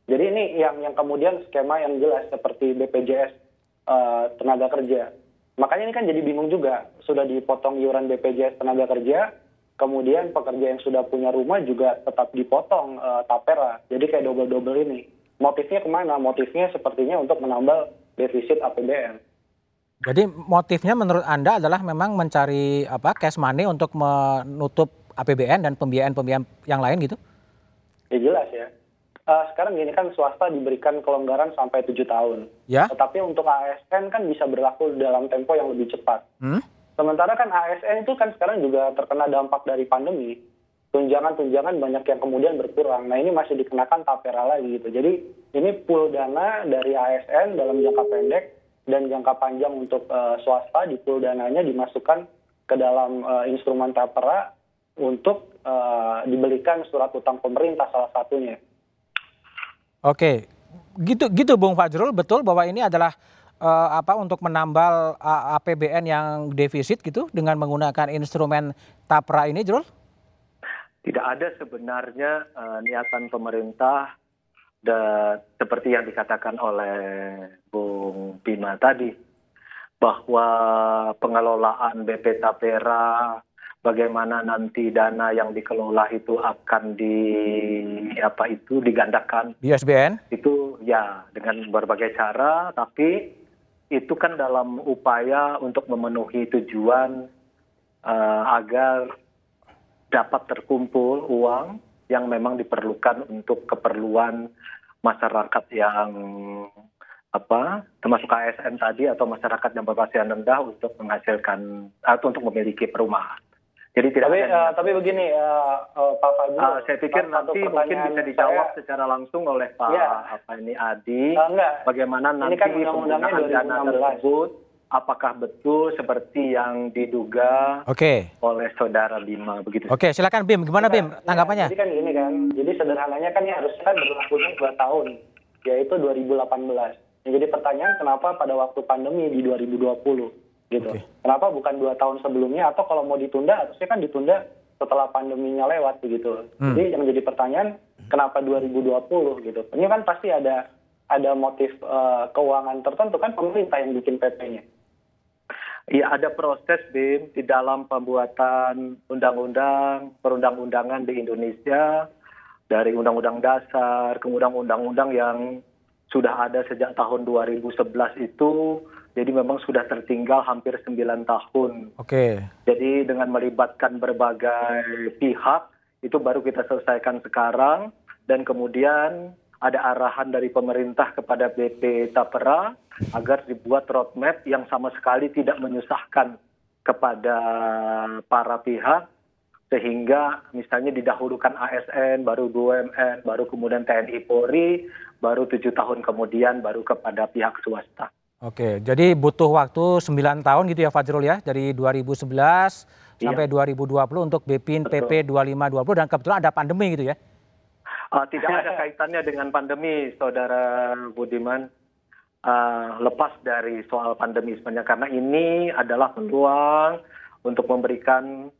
Speaker 7: Jadi ini yang yang kemudian skema yang jelas seperti BPJS uh, eh, tenaga kerja. Makanya ini kan jadi bingung juga, sudah dipotong iuran BPJS tenaga kerja, kemudian pekerja yang sudah punya rumah juga tetap dipotong uh, tapera. Jadi kayak double-double ini motifnya ke mana? Motifnya sepertinya untuk menambal defisit APBN.
Speaker 1: Jadi motifnya menurut Anda adalah memang mencari apa cash money untuk menutup APBN dan pembiayaan-pembiayaan yang lain gitu?
Speaker 7: Ya jelas ya. Uh, sekarang gini kan swasta diberikan kelonggaran sampai tujuh tahun. Ya. Tetapi untuk ASN kan bisa berlaku dalam tempo yang lebih cepat. Hmm? Sementara kan ASN itu kan sekarang juga terkena dampak dari pandemi tunjangan-tunjangan banyak yang kemudian berkurang. Nah ini masih dikenakan tapera lagi gitu. Jadi ini pool dana dari ASN dalam jangka pendek dan jangka panjang untuk uh, swasta di pool dananya dimasukkan ke dalam uh, instrumen tapera untuk uh, dibelikan surat utang pemerintah salah satunya.
Speaker 1: Oke, gitu gitu Bung Fajrul betul bahwa ini adalah uh, apa untuk menambal uh, APBN yang defisit gitu dengan menggunakan instrumen tapra ini, Jrul?
Speaker 2: Tidak ada sebenarnya uh, niatan pemerintah dan seperti yang dikatakan oleh Bung Bima tadi bahwa pengelolaan BP Tapera bagaimana nanti dana yang dikelola itu akan di apa itu digandakan.
Speaker 1: Di SBN
Speaker 2: itu ya dengan berbagai cara tapi itu kan dalam upaya untuk memenuhi tujuan uh, agar dapat terkumpul uang yang memang diperlukan untuk keperluan masyarakat yang apa termasuk ASN tadi atau masyarakat yang berpenghasilan rendah untuk menghasilkan atau untuk memiliki perumahan.
Speaker 7: Jadi tidak tapi, ada uh, tapi begini uh, uh, Pak Fadil, uh,
Speaker 2: saya pikir nanti mungkin bisa dijawab saya, secara langsung oleh Pak ya, apa ini Adi. Uh, enggak. Bagaimana nanti ini kan penggunaan dana tersebut apakah betul seperti yang diduga okay. oleh saudara Bima begitu.
Speaker 1: Oke, okay, silakan Bim. Gimana Bim tanggapannya?
Speaker 7: Ya, jadi kan ini kan, jadi sederhananya kan ini harusnya kan berlakunya dua tahun, yaitu 2018. Yang jadi pertanyaan kenapa pada waktu pandemi di 2020 gitu? Okay. Kenapa bukan dua tahun sebelumnya atau kalau mau ditunda harusnya kan ditunda setelah pandeminya lewat begitu. Hmm. Jadi yang jadi pertanyaan kenapa 2020 gitu? Ini kan pasti ada ada motif uh, keuangan tertentu kan pemerintah yang bikin PP-nya.
Speaker 2: Ya ada proses BIM di dalam pembuatan undang-undang, perundang-undangan di Indonesia dari undang-undang dasar ke undang-undang yang sudah ada sejak tahun 2011 itu jadi memang sudah tertinggal hampir 9 tahun.
Speaker 1: Oke. Okay.
Speaker 2: Jadi dengan melibatkan berbagai pihak itu baru kita selesaikan sekarang dan kemudian ada arahan dari pemerintah kepada BP Tapera agar dibuat roadmap yang sama sekali tidak menyusahkan kepada para pihak sehingga misalnya didahulukan ASN, baru BUMN, baru kemudian TNI Polri, baru tujuh tahun kemudian baru kepada pihak swasta.
Speaker 1: Oke, jadi butuh waktu 9 tahun gitu ya Fajrul ya, dari 2011 iya. sampai 2020 untuk BPIN PP 2520 dan kebetulan ada pandemi gitu ya?
Speaker 2: Uh, tidak ada kaitannya dengan pandemi, Saudara Budiman. Uh, lepas dari soal pandemi sebenarnya, karena ini adalah peluang untuk memberikan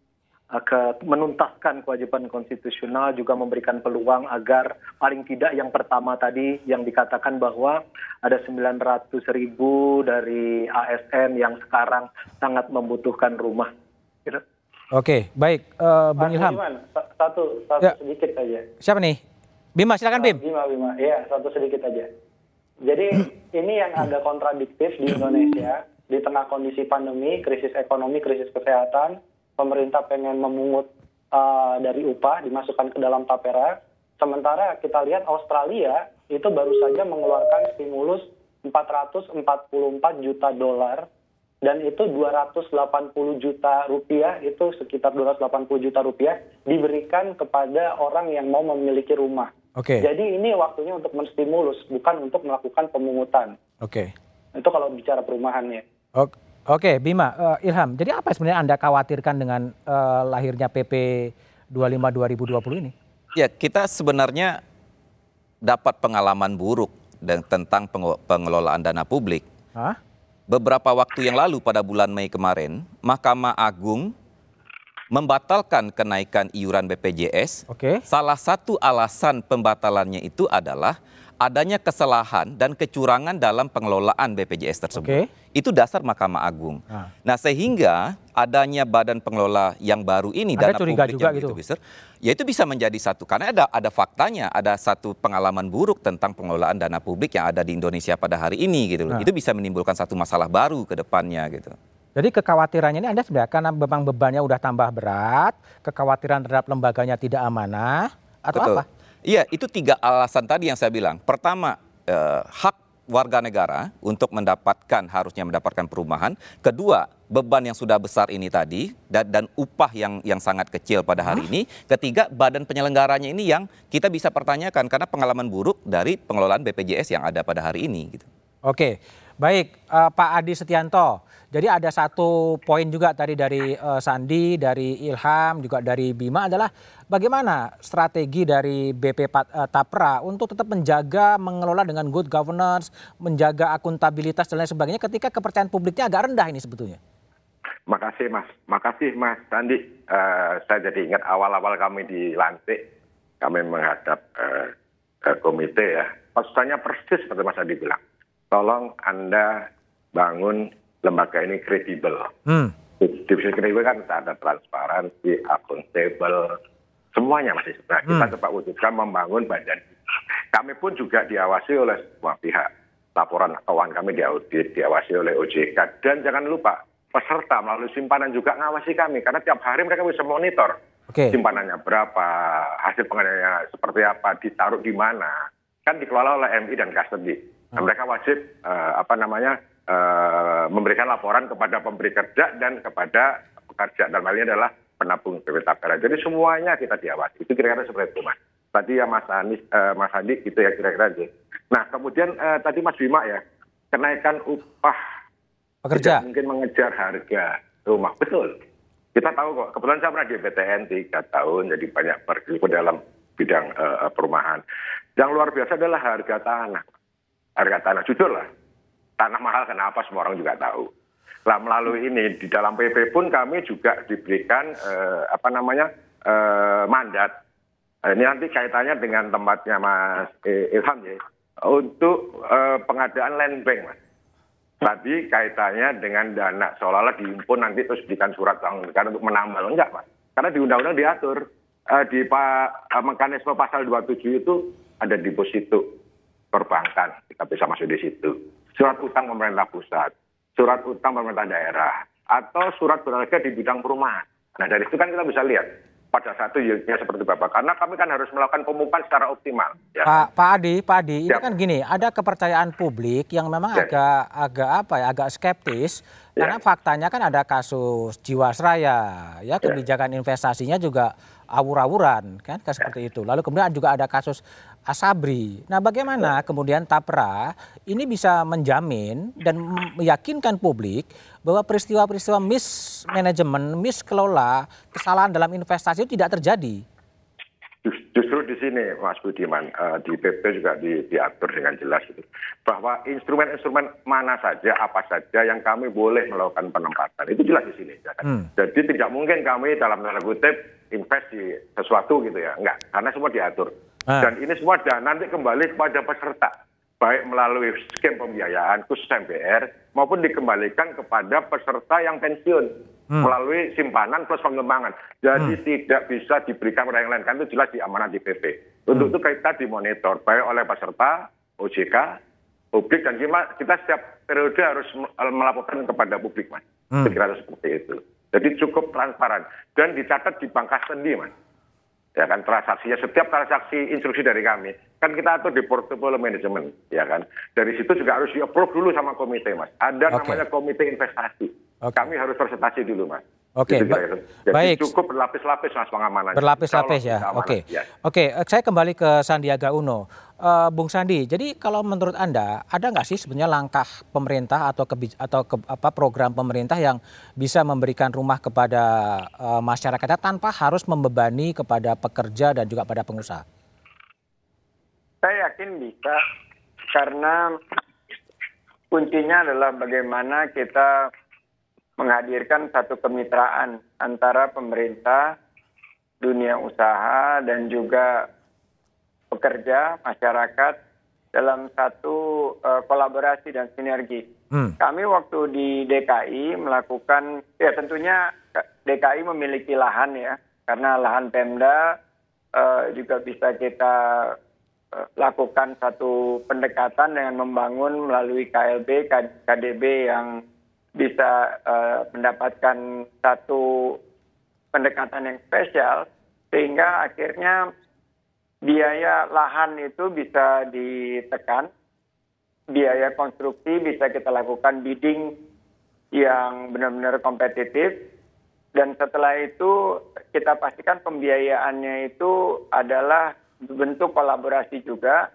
Speaker 2: ke menuntaskan kewajiban konstitusional juga memberikan peluang agar paling tidak yang pertama tadi yang dikatakan bahwa ada 900 ribu dari ASN yang sekarang sangat membutuhkan rumah.
Speaker 1: Gitu. Oke, baik, uh, Bung Ilham.
Speaker 7: satu, satu ya. sedikit saja.
Speaker 1: Siapa nih? Bima, silakan Bim.
Speaker 7: Bima, Bima. Iya, satu sedikit aja. Jadi ini yang ada kontradiktif di Indonesia di tengah kondisi pandemi, krisis ekonomi, krisis kesehatan, pemerintah pengen memungut uh, dari upah dimasukkan ke dalam tapera. Sementara kita lihat Australia itu baru saja mengeluarkan stimulus 444 juta dolar dan itu 280 juta rupiah itu sekitar 280 juta rupiah diberikan kepada orang yang mau memiliki rumah. Oke. Okay. Jadi ini waktunya untuk menstimulus bukan untuk melakukan pemungutan.
Speaker 1: Oke.
Speaker 7: Okay. Itu kalau bicara perumahannya.
Speaker 1: Oke. Oke, Bima, uh, Ilham. Jadi apa sebenarnya Anda khawatirkan dengan uh, lahirnya PP 25 2020 ini?
Speaker 4: Ya, kita sebenarnya dapat pengalaman buruk dan tentang pengelolaan dana publik. Hah? Beberapa waktu yang lalu pada bulan Mei kemarin, Mahkamah Agung membatalkan kenaikan iuran BPJS. Oke. Salah satu alasan pembatalannya itu adalah adanya kesalahan dan kecurangan dalam pengelolaan BPJS tersebut. Okay. Itu dasar Mahkamah Agung. Ah. Nah, sehingga adanya badan pengelola yang baru ini
Speaker 1: Ada dana publik juga yang gitu.
Speaker 4: besar, ya itu bisa menjadi satu karena ada ada faktanya, ada satu pengalaman buruk tentang pengelolaan dana publik yang ada di Indonesia pada hari ini gitu loh. Nah. Itu bisa menimbulkan satu masalah baru ke depannya gitu.
Speaker 1: Jadi kekhawatirannya ini Anda sebenarnya karena memang bebannya udah tambah berat, kekhawatiran terhadap lembaganya tidak amanah atau Betul. apa?
Speaker 4: Iya, itu tiga alasan tadi yang saya bilang. Pertama, eh, hak warga negara untuk mendapatkan harusnya mendapatkan perumahan. Kedua, beban yang sudah besar ini tadi dan, dan upah yang yang sangat kecil pada hari ini. Ketiga, badan penyelenggaranya ini yang kita bisa pertanyakan karena pengalaman buruk dari pengelolaan BPJS yang ada pada hari ini. Gitu.
Speaker 1: Oke, baik uh, Pak Adi Setianto. Jadi ada satu poin juga tadi dari uh, Sandi, dari Ilham, juga dari Bima adalah bagaimana strategi dari BP uh, Tapra untuk tetap menjaga, mengelola dengan good governance, menjaga akuntabilitas dan lain sebagainya ketika kepercayaan publiknya agak rendah ini sebetulnya.
Speaker 5: Makasih Mas, makasih Mas Sandi. Uh, saya jadi ingat awal-awal kami dilantik, kami menghadap uh, komite ya. Maksudnya persis seperti Mas Sandi bilang. Tolong Anda bangun lembaga ini kredibel. Hmm. Divisi kredibel kan ada transparansi, akuntabel, semuanya masih sebenarnya. Hmm. Kita coba wujudkan membangun badan. Kami pun juga diawasi oleh semua pihak. Laporan keuangan kami diaudit, diawasi oleh OJK. Dan jangan lupa, peserta melalui simpanan juga ngawasi kami. Karena tiap hari mereka bisa monitor. Okay. Simpanannya berapa, hasil pengadanya seperti apa, ditaruh di mana. Kan dikelola oleh MI dan custody. Nah, mereka wajib, uh, apa namanya, memberikan laporan kepada pemberi kerja dan kepada pekerja dalam hal ini adalah penabung BP Tapera. Jadi semuanya kita diawasi. Itu kira-kira seperti itu mas. Tadi ya Mas Anis, uh, Mas Andi gitu ya kira-kira aja. Nah kemudian uh, tadi Mas Bima ya kenaikan upah
Speaker 1: pekerja
Speaker 5: mungkin mengejar harga rumah betul. Kita tahu kok. Kebetulan saya pernah di BTN tiga tahun jadi banyak bergelut dalam bidang uh, perumahan. Yang luar biasa adalah harga tanah. Harga tanah jujur lah tanah mahal kenapa semua orang juga tahu. Lah melalui ini di dalam PP pun kami juga diberikan eh, apa namanya eh, mandat. Nah, ini nanti kaitannya dengan tempatnya Mas Ilham ya untuk eh, pengadaan land bank Mas. Tadi kaitannya dengan dana seolah-olah diimpun nanti terus berikan surat negara untuk menambal enggak Mas. Karena di undang-undang diatur eh, di pa, eh, mekanisme pasal 27 itu ada deposito perbankan kita bisa masuk di situ surat utang pemerintah pusat, surat utang pemerintah daerah, atau surat berharga di bidang perumahan. Nah dari situ kan kita bisa lihat pada satu yieldnya seperti Bapak. Karena kami kan harus melakukan pemupukan secara optimal.
Speaker 1: Ya. Pak, Pak Adi, Pak Adi, ini kan gini, ada kepercayaan publik yang memang ya. agak agak apa ya, agak skeptis ya. karena faktanya kan ada kasus Jiwasraya, ya, ya. kebijakan ya. investasinya juga awur-awuran kan kayak seperti itu. Lalu kemudian juga ada kasus Asabri. Nah, bagaimana kemudian Tapra ini bisa menjamin dan meyakinkan publik bahwa peristiwa-peristiwa mismanagement, miskelola, kesalahan dalam investasi itu tidak terjadi?
Speaker 5: Justru di sini, Mas Budiman, uh, di PP juga di, diatur dengan jelas itu bahwa instrumen-instrumen mana saja, apa saja yang kami boleh melakukan penempatan itu jelas di sini. Ya kan? hmm. Jadi tidak mungkin kami dalam tanda kutip invest di sesuatu gitu ya, enggak, karena semua diatur. Ah. Dan ini semua nanti kembali kepada peserta, baik melalui skema pembiayaan khusus MPR maupun dikembalikan kepada peserta yang pensiun hmm. melalui simpanan plus pengembangan. Jadi hmm. tidak bisa diberikan kepada yang lain, kan itu jelas di amanat di PP. Untuk hmm. itu kita dimonitor baik oleh peserta, OJK, publik dan kita, kita setiap periode harus melaporkan kepada publik, mas. Hmm. Kira-kira seperti itu. Jadi cukup transparan dan dicatat di bangkas sendi, mas ya kan transaksinya setiap transaksi instruksi dari kami kan kita atur di portfolio manajemen ya kan dari situ juga harus di approve dulu sama komite mas ada okay. namanya komite investasi okay. kami harus presentasi dulu mas
Speaker 1: Oke, okay, ba Jadi baik.
Speaker 5: cukup berlapis-lapis mas pengamanan.
Speaker 1: Berlapis-lapis ya. Oke, okay. ya. oke. Okay, saya kembali ke Sandiaga Uno, uh, Bung Sandi. Jadi kalau menurut anda ada nggak sih sebenarnya langkah pemerintah atau ke, atau ke, apa program pemerintah yang bisa memberikan rumah kepada uh, masyarakatnya tanpa harus membebani kepada pekerja dan juga pada pengusaha?
Speaker 3: Saya yakin bisa karena kuncinya adalah bagaimana kita menghadirkan satu kemitraan antara pemerintah, dunia usaha, dan juga pekerja, masyarakat dalam satu uh, kolaborasi dan sinergi. Hmm. Kami waktu di DKI melakukan, ya tentunya DKI memiliki lahan ya, karena lahan Pemda uh, juga bisa kita uh, lakukan satu pendekatan dengan membangun melalui KLB, KDB yang bisa uh, mendapatkan satu pendekatan yang spesial sehingga akhirnya biaya lahan itu bisa ditekan, biaya konstruksi bisa kita lakukan bidding yang benar-benar kompetitif dan setelah itu kita pastikan pembiayaannya itu adalah bentuk kolaborasi juga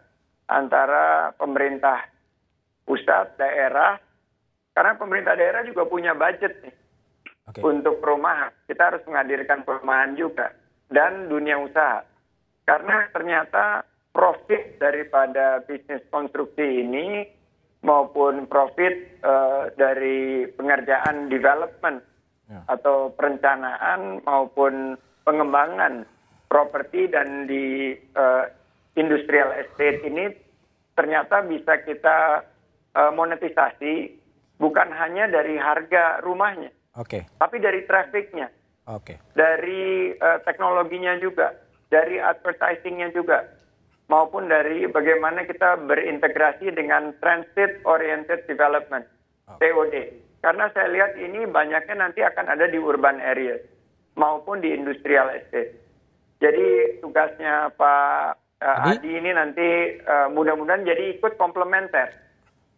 Speaker 3: antara pemerintah pusat, daerah, karena pemerintah daerah juga punya budget nih okay. untuk perumahan. Kita harus menghadirkan perumahan juga dan dunia usaha. Karena ternyata profit daripada bisnis konstruksi ini maupun profit uh, dari pengerjaan development yeah. atau perencanaan maupun pengembangan properti dan di uh, industrial estate ini ternyata bisa kita uh, monetisasi bukan hanya dari harga rumahnya, okay. tapi dari trafficnya, okay. dari uh, teknologinya juga, dari advertisingnya juga, maupun dari bagaimana kita berintegrasi dengan transit oriented development okay. (TOD). Karena saya lihat ini banyaknya nanti akan ada di urban area maupun di industrial estate. Jadi tugasnya Pak uh, Adi ini nanti uh, mudah-mudahan jadi ikut komplementer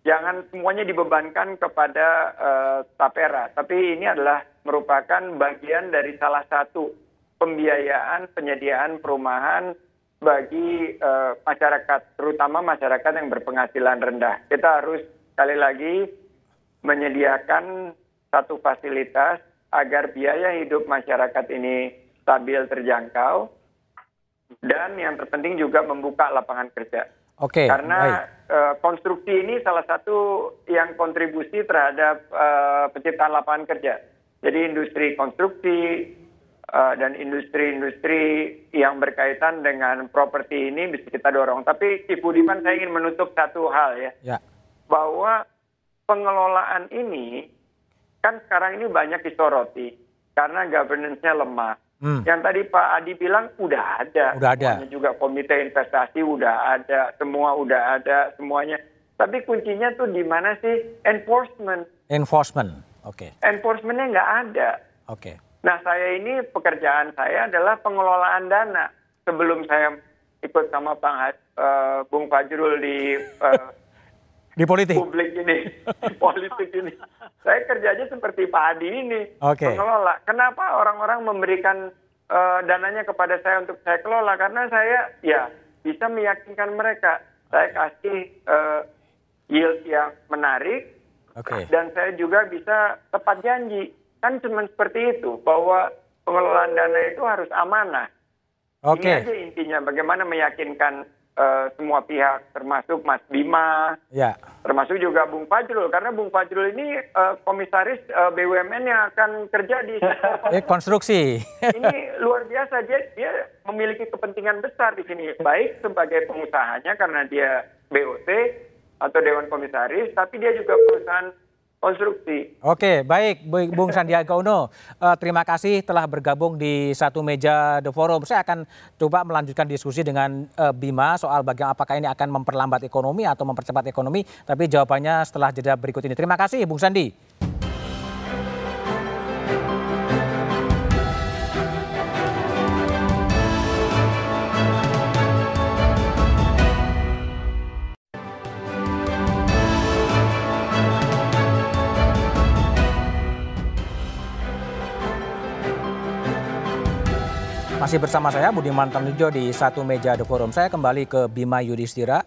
Speaker 3: jangan semuanya dibebankan kepada uh, tapera. Tapi ini adalah merupakan bagian dari salah satu pembiayaan penyediaan perumahan bagi uh, masyarakat terutama masyarakat yang berpenghasilan rendah. Kita harus sekali lagi menyediakan satu fasilitas agar biaya hidup masyarakat ini stabil terjangkau. Dan yang terpenting juga membuka lapangan kerja.
Speaker 1: Oke.
Speaker 3: Karena uh, konstruksi ini salah satu yang kontribusi terhadap uh, penciptaan lapangan kerja. Jadi industri konstruksi uh, dan industri-industri yang berkaitan dengan properti ini bisa kita dorong. Tapi Ibu Budiman saya ingin menutup satu hal ya. ya. Bahwa pengelolaan ini kan sekarang ini banyak disoroti karena governance-nya lemah Hmm. Yang tadi Pak Adi bilang udah ada.
Speaker 1: Udah ada.
Speaker 3: Semuanya juga komite investasi udah ada, semua udah ada semuanya. Tapi kuncinya tuh di mana sih enforcement?
Speaker 1: Enforcement, oke. Okay.
Speaker 3: Enforcementnya nggak ada.
Speaker 1: Oke. Okay.
Speaker 3: Nah, saya ini pekerjaan saya adalah pengelolaan dana. Sebelum saya ikut sama Bang uh, Bung Fajrul di uh,
Speaker 1: di politik
Speaker 3: publik ini, politik ini. Saya kerjanya seperti Pak Adi ini, okay. pengelola. Kenapa orang-orang memberikan uh, dananya kepada saya untuk saya kelola? Karena saya ya bisa meyakinkan mereka. Saya kasih uh, yield yang menarik, okay. dan saya juga bisa tepat janji Kan cuma seperti itu, bahwa pengelolaan dana itu harus amanah. Okay. Ini aja intinya, bagaimana meyakinkan uh, semua pihak, termasuk Mas Bima, ya. termasuk juga Bung Fajrul, karena Bung Fajrul ini uh, komisaris uh, eh, BUMN yang akan kerja di
Speaker 1: eh, konstruksi.
Speaker 3: ini luar biasa, dia, dia memiliki kepentingan besar di sini, baik sebagai pengusahanya karena dia BOT atau Dewan Komisaris, tapi dia juga perusahaan konstruksi.
Speaker 1: Oke, baik Bung Sandiaga Uno. Uh, terima kasih telah bergabung di satu meja The Forum. Saya akan coba melanjutkan diskusi dengan uh, Bima soal bagaimana apakah ini akan memperlambat ekonomi atau mempercepat ekonomi. Tapi jawabannya setelah jeda berikut ini. Terima kasih Bung Sandi. Masih bersama saya Budiman Tanujo di satu meja The Forum. Saya kembali ke Bima Yudhistira.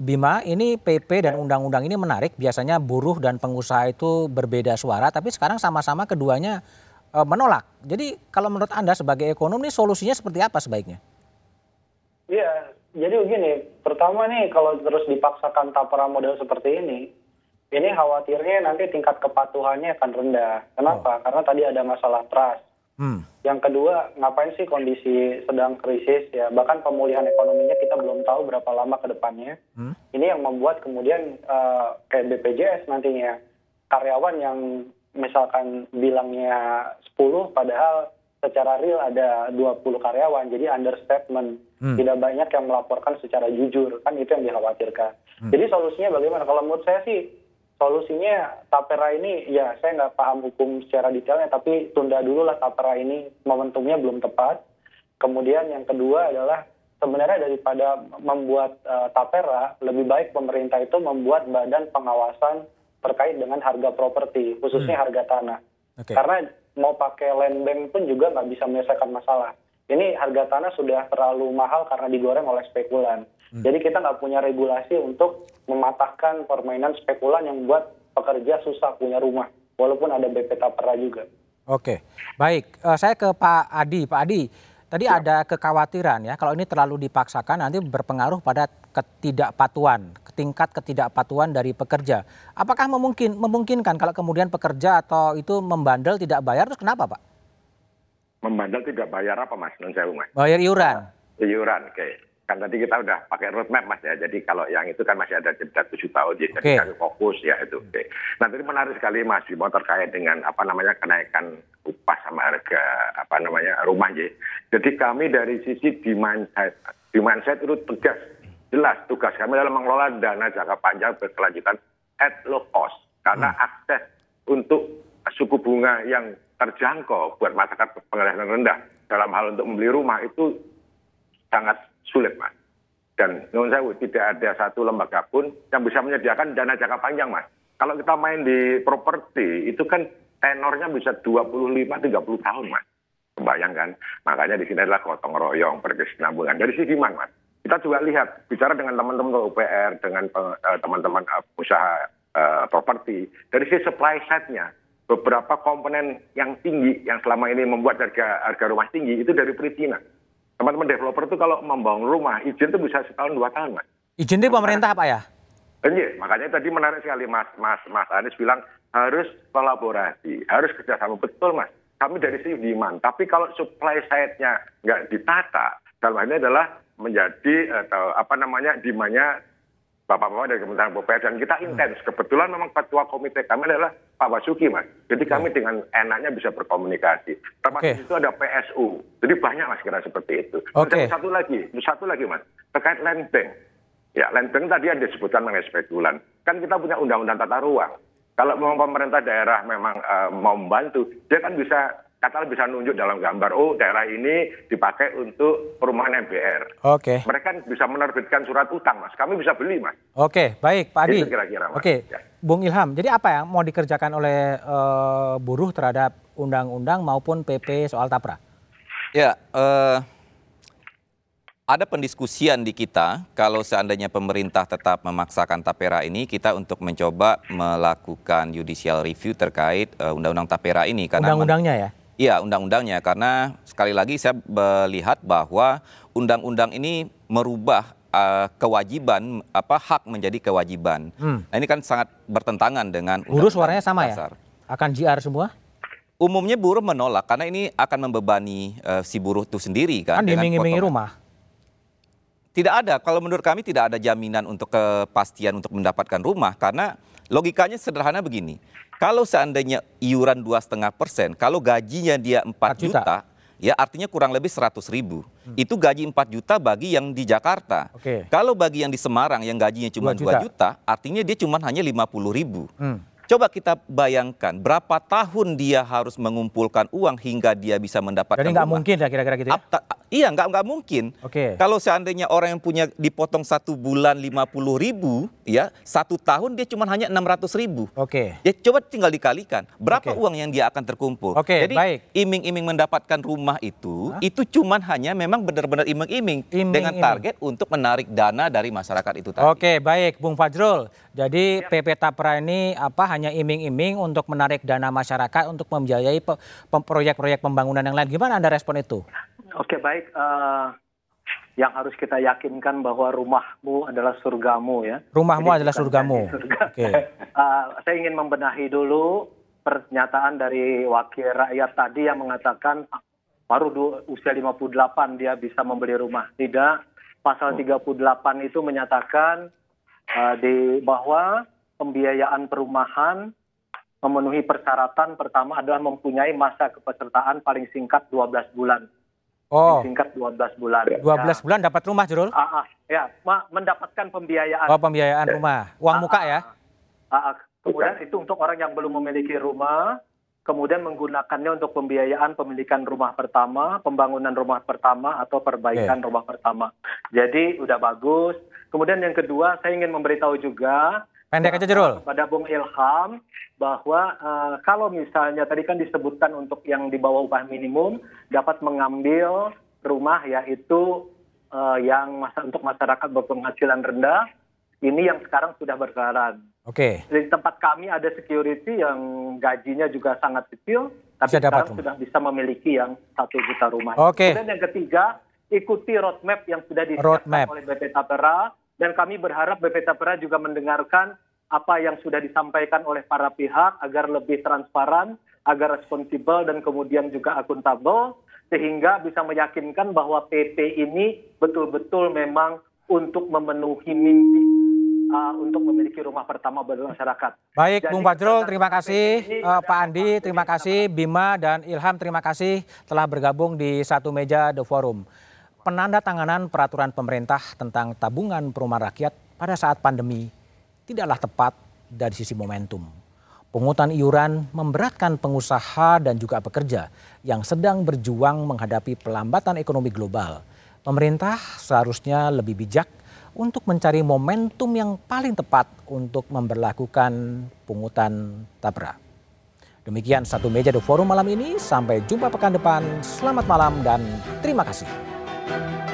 Speaker 1: Bima, ini PP dan undang-undang ini menarik. Biasanya buruh dan pengusaha itu berbeda suara, tapi sekarang sama-sama keduanya e, menolak. Jadi kalau menurut Anda sebagai ekonom ini solusinya seperti apa sebaiknya?
Speaker 7: Iya, jadi begini. Pertama nih kalau terus dipaksakan tapera model seperti ini, ini khawatirnya nanti tingkat kepatuhannya akan rendah. Kenapa? Oh. Karena tadi ada masalah trust Hmm. Yang kedua, ngapain sih kondisi sedang krisis ya, bahkan pemulihan ekonominya kita belum tahu berapa lama ke depannya. Hmm. Ini yang membuat kemudian uh, kayak BPJS nantinya karyawan yang misalkan bilangnya 10 padahal secara real ada 20 karyawan, jadi understatement. Hmm. Tidak banyak yang melaporkan secara jujur, kan itu yang dikhawatirkan. Hmm. Jadi solusinya bagaimana? Kalau menurut saya sih solusinya tapera ini ya saya nggak paham hukum secara detailnya tapi tunda dulu lah tapera ini momentumnya belum tepat kemudian yang kedua adalah sebenarnya daripada membuat uh, tapera lebih baik pemerintah itu membuat badan pengawasan terkait dengan harga properti khususnya hmm. harga tanah okay. karena mau pakai land bank pun juga nggak bisa menyelesaikan masalah ini harga tanah sudah terlalu mahal karena digoreng oleh spekulan Hmm. Jadi kita nggak punya regulasi untuk mematahkan permainan spekulan yang membuat pekerja susah punya rumah, walaupun ada BP Tapera juga.
Speaker 1: Oke, baik. Uh, saya ke Pak Adi. Pak Adi, tadi ya. ada kekhawatiran ya kalau ini terlalu dipaksakan nanti berpengaruh pada ketidakpatuan, tingkat ketidakpatuan dari pekerja. Apakah memungkin, memungkinkan kalau kemudian pekerja atau itu membandel tidak bayar, terus kenapa Pak?
Speaker 5: Membandel tidak bayar apa Mas? Non Mas.
Speaker 1: Bayar iuran.
Speaker 5: Iuran, oke. Okay kan tadi kita udah pakai roadmap mas ya jadi kalau yang itu kan masih ada jeda tujuh tahun jadi okay. kami fokus ya itu oke okay. nah tadi menarik sekali mas Bimo terkait dengan apa namanya kenaikan upah sama harga apa namanya rumah ya jadi kami dari sisi demand side demand side itu tegas jelas tugas kami dalam mengelola dana jangka panjang berkelanjutan at low cost karena hmm. akses untuk suku bunga yang terjangkau buat masyarakat penghasilan rendah. Dalam hal untuk membeli rumah itu sangat sulit mas. Dan menurut saya tidak ada satu lembaga pun yang bisa menyediakan dana jangka panjang mas. Kalau kita main di properti itu kan tenornya bisa 25 30 tahun mas. Bayangkan, makanya di sini adalah gotong royong berkesinambungan. Dari sisi mana mas? Kita juga lihat bicara dengan teman-teman UPR dengan eh, teman-teman uh, usaha uh, properti dari sisi supply side-nya beberapa komponen yang tinggi yang selama ini membuat harga harga rumah tinggi itu dari perizinan teman-teman developer itu kalau membangun rumah izin itu bisa setahun dua tahun mas.
Speaker 1: Izin itu pemerintah apa ya?
Speaker 5: Iya, makanya tadi menarik sekali Mas Mas Mas Anies bilang harus kolaborasi, harus kerjasama betul Mas. Kami dari sisi demand, tapi kalau supply side-nya nggak ditata, dalam hal ini adalah menjadi atau apa namanya demandnya bapak-bapak dari Kementerian PUPR dan kita hmm. intens. Kebetulan memang ketua komite kami adalah Pak Basuki, Mas. Jadi kami hmm. dengan enaknya bisa berkomunikasi. Termasuk okay. itu ada PSU. Jadi banyak Mas kira seperti itu. Okay. Dan satu lagi, satu lagi Mas, terkait land bank. Ya, land bank tadi ada disebutkan mengenai spekulan. Kan kita punya undang-undang tata ruang. Kalau memang pemerintah daerah memang uh, mau membantu, dia kan bisa katakanlah bisa nunjuk dalam gambar, oh daerah ini dipakai untuk perumahan MBR.
Speaker 1: Oke.
Speaker 5: Mereka bisa menerbitkan surat utang, Mas. Kami bisa beli, Mas.
Speaker 1: Oke, baik, Pak Adi.
Speaker 5: Itu kira-kira, Mas.
Speaker 1: Oke, ya. Bung Ilham. Jadi apa yang mau dikerjakan oleh uh, buruh terhadap undang-undang maupun PP soal tapra?
Speaker 4: Ya, uh, ada pendiskusian di kita kalau seandainya pemerintah tetap memaksakan tapera ini kita untuk mencoba melakukan judicial review terkait uh, undang-undang tapera ini
Speaker 1: karena undang-undangnya ya
Speaker 4: Iya, undang-undangnya karena sekali lagi saya melihat bahwa undang-undang ini merubah uh, kewajiban apa hak menjadi kewajiban. Hmm. Nah, ini kan sangat bertentangan dengan
Speaker 1: buruh suaranya sama ya? dasar. ya? Akan JR semua?
Speaker 4: Umumnya buruh menolak karena ini akan membebani uh, si buruh itu sendiri kan.
Speaker 1: Kan diiming-imingi rumah.
Speaker 4: Tidak ada, kalau menurut kami tidak ada jaminan untuk kepastian untuk mendapatkan rumah karena logikanya sederhana begini kalau seandainya iuran dua setengah persen, kalau gajinya dia 4 juta, juta ya artinya kurang lebih 100 ribu. Hmm. Itu gaji 4 juta bagi yang di Jakarta. Okay. Kalau bagi yang di Semarang yang gajinya cuma 2 juta, 2 juta artinya dia cuma hanya 50 ribu. Hmm. Coba kita bayangkan berapa tahun dia harus mengumpulkan uang hingga dia bisa mendapatkan
Speaker 1: Jadi nggak mungkin ya kira-kira gitu ya?
Speaker 4: iya nggak nggak mungkin.
Speaker 1: Oke. Okay.
Speaker 4: Kalau seandainya orang yang punya dipotong satu bulan lima puluh ribu, ya satu tahun dia cuma hanya enam ratus ribu.
Speaker 1: Oke.
Speaker 4: Okay. Ya coba tinggal dikalikan berapa okay. uang yang dia akan terkumpul.
Speaker 1: Oke. Okay,
Speaker 4: Jadi baik. iming-iming mendapatkan rumah itu, Hah? itu cuma hanya memang benar-benar iming-iming dengan target untuk menarik dana dari masyarakat itu tadi.
Speaker 1: Oke okay, baik, Bung Fajrul. Jadi ya. PP Tapra ini apa hanya iming-iming untuk menarik dana masyarakat untuk membiayai proyek-proyek pembangunan yang lain. Gimana Anda respon itu?
Speaker 2: Oke baik, uh, yang harus kita yakinkan bahwa rumahmu adalah surgamu ya.
Speaker 1: Rumahmu Jadi adalah surgamu. Surga.
Speaker 2: Oke. uh, saya ingin membenahi dulu pernyataan dari wakil rakyat tadi yang mengatakan baru usia 58 dia bisa membeli rumah. Tidak, pasal 38 itu menyatakan uh, di bahwa pembiayaan perumahan memenuhi persyaratan pertama adalah mempunyai masa kepesertaan paling singkat 12 bulan.
Speaker 1: Oh.
Speaker 2: Singkat 12 bulan.
Speaker 1: 12 ya. bulan dapat rumah, Jurul?
Speaker 2: Ah, ah, ya, mendapatkan pembiayaan.
Speaker 1: Oh, pembiayaan rumah. Uang ah, muka ya?
Speaker 2: Ah, ah, kemudian itu untuk orang yang belum memiliki rumah, kemudian menggunakannya untuk pembiayaan pemilikan rumah pertama, pembangunan rumah pertama atau perbaikan okay. rumah pertama. Jadi udah bagus. Kemudian yang kedua, saya ingin memberitahu juga
Speaker 1: Pendek aja Jerul.
Speaker 2: Pada Bung Ilham bahwa uh, kalau misalnya tadi kan disebutkan untuk yang di bawah upah minimum dapat mengambil rumah yaitu uh, yang masa untuk masyarakat berpenghasilan rendah ini yang sekarang sudah berjalan.
Speaker 1: Oke.
Speaker 2: Okay. Di tempat kami ada security yang gajinya juga sangat kecil, tapi bisa sekarang sudah bisa memiliki yang satu juta rumah.
Speaker 1: Oke.
Speaker 2: Okay. Dan yang ketiga ikuti roadmap yang sudah disiapkan oleh BP Tapera dan kami berharap BP Tapera juga mendengarkan apa yang sudah disampaikan oleh para pihak agar lebih transparan, agar responsibel dan kemudian juga akuntabel sehingga bisa meyakinkan bahwa PP ini betul-betul memang untuk memenuhi mimpi uh, untuk memiliki rumah pertama bagi masyarakat.
Speaker 1: Baik, Jadi, Bung Fajrul, terima kasih. Uh, Pak Andi, terima kasih. Bima dan Ilham, terima kasih telah bergabung di satu meja The Forum penanda tanganan peraturan pemerintah tentang tabungan perumahan rakyat pada saat pandemi tidaklah tepat dari sisi momentum. Pungutan iuran memberatkan pengusaha dan juga pekerja yang sedang berjuang menghadapi pelambatan ekonomi global. Pemerintah seharusnya lebih bijak untuk mencari momentum yang paling tepat untuk memperlakukan pungutan tabra. Demikian satu meja The Forum malam ini. Sampai jumpa pekan depan. Selamat malam dan terima kasih. Thank you.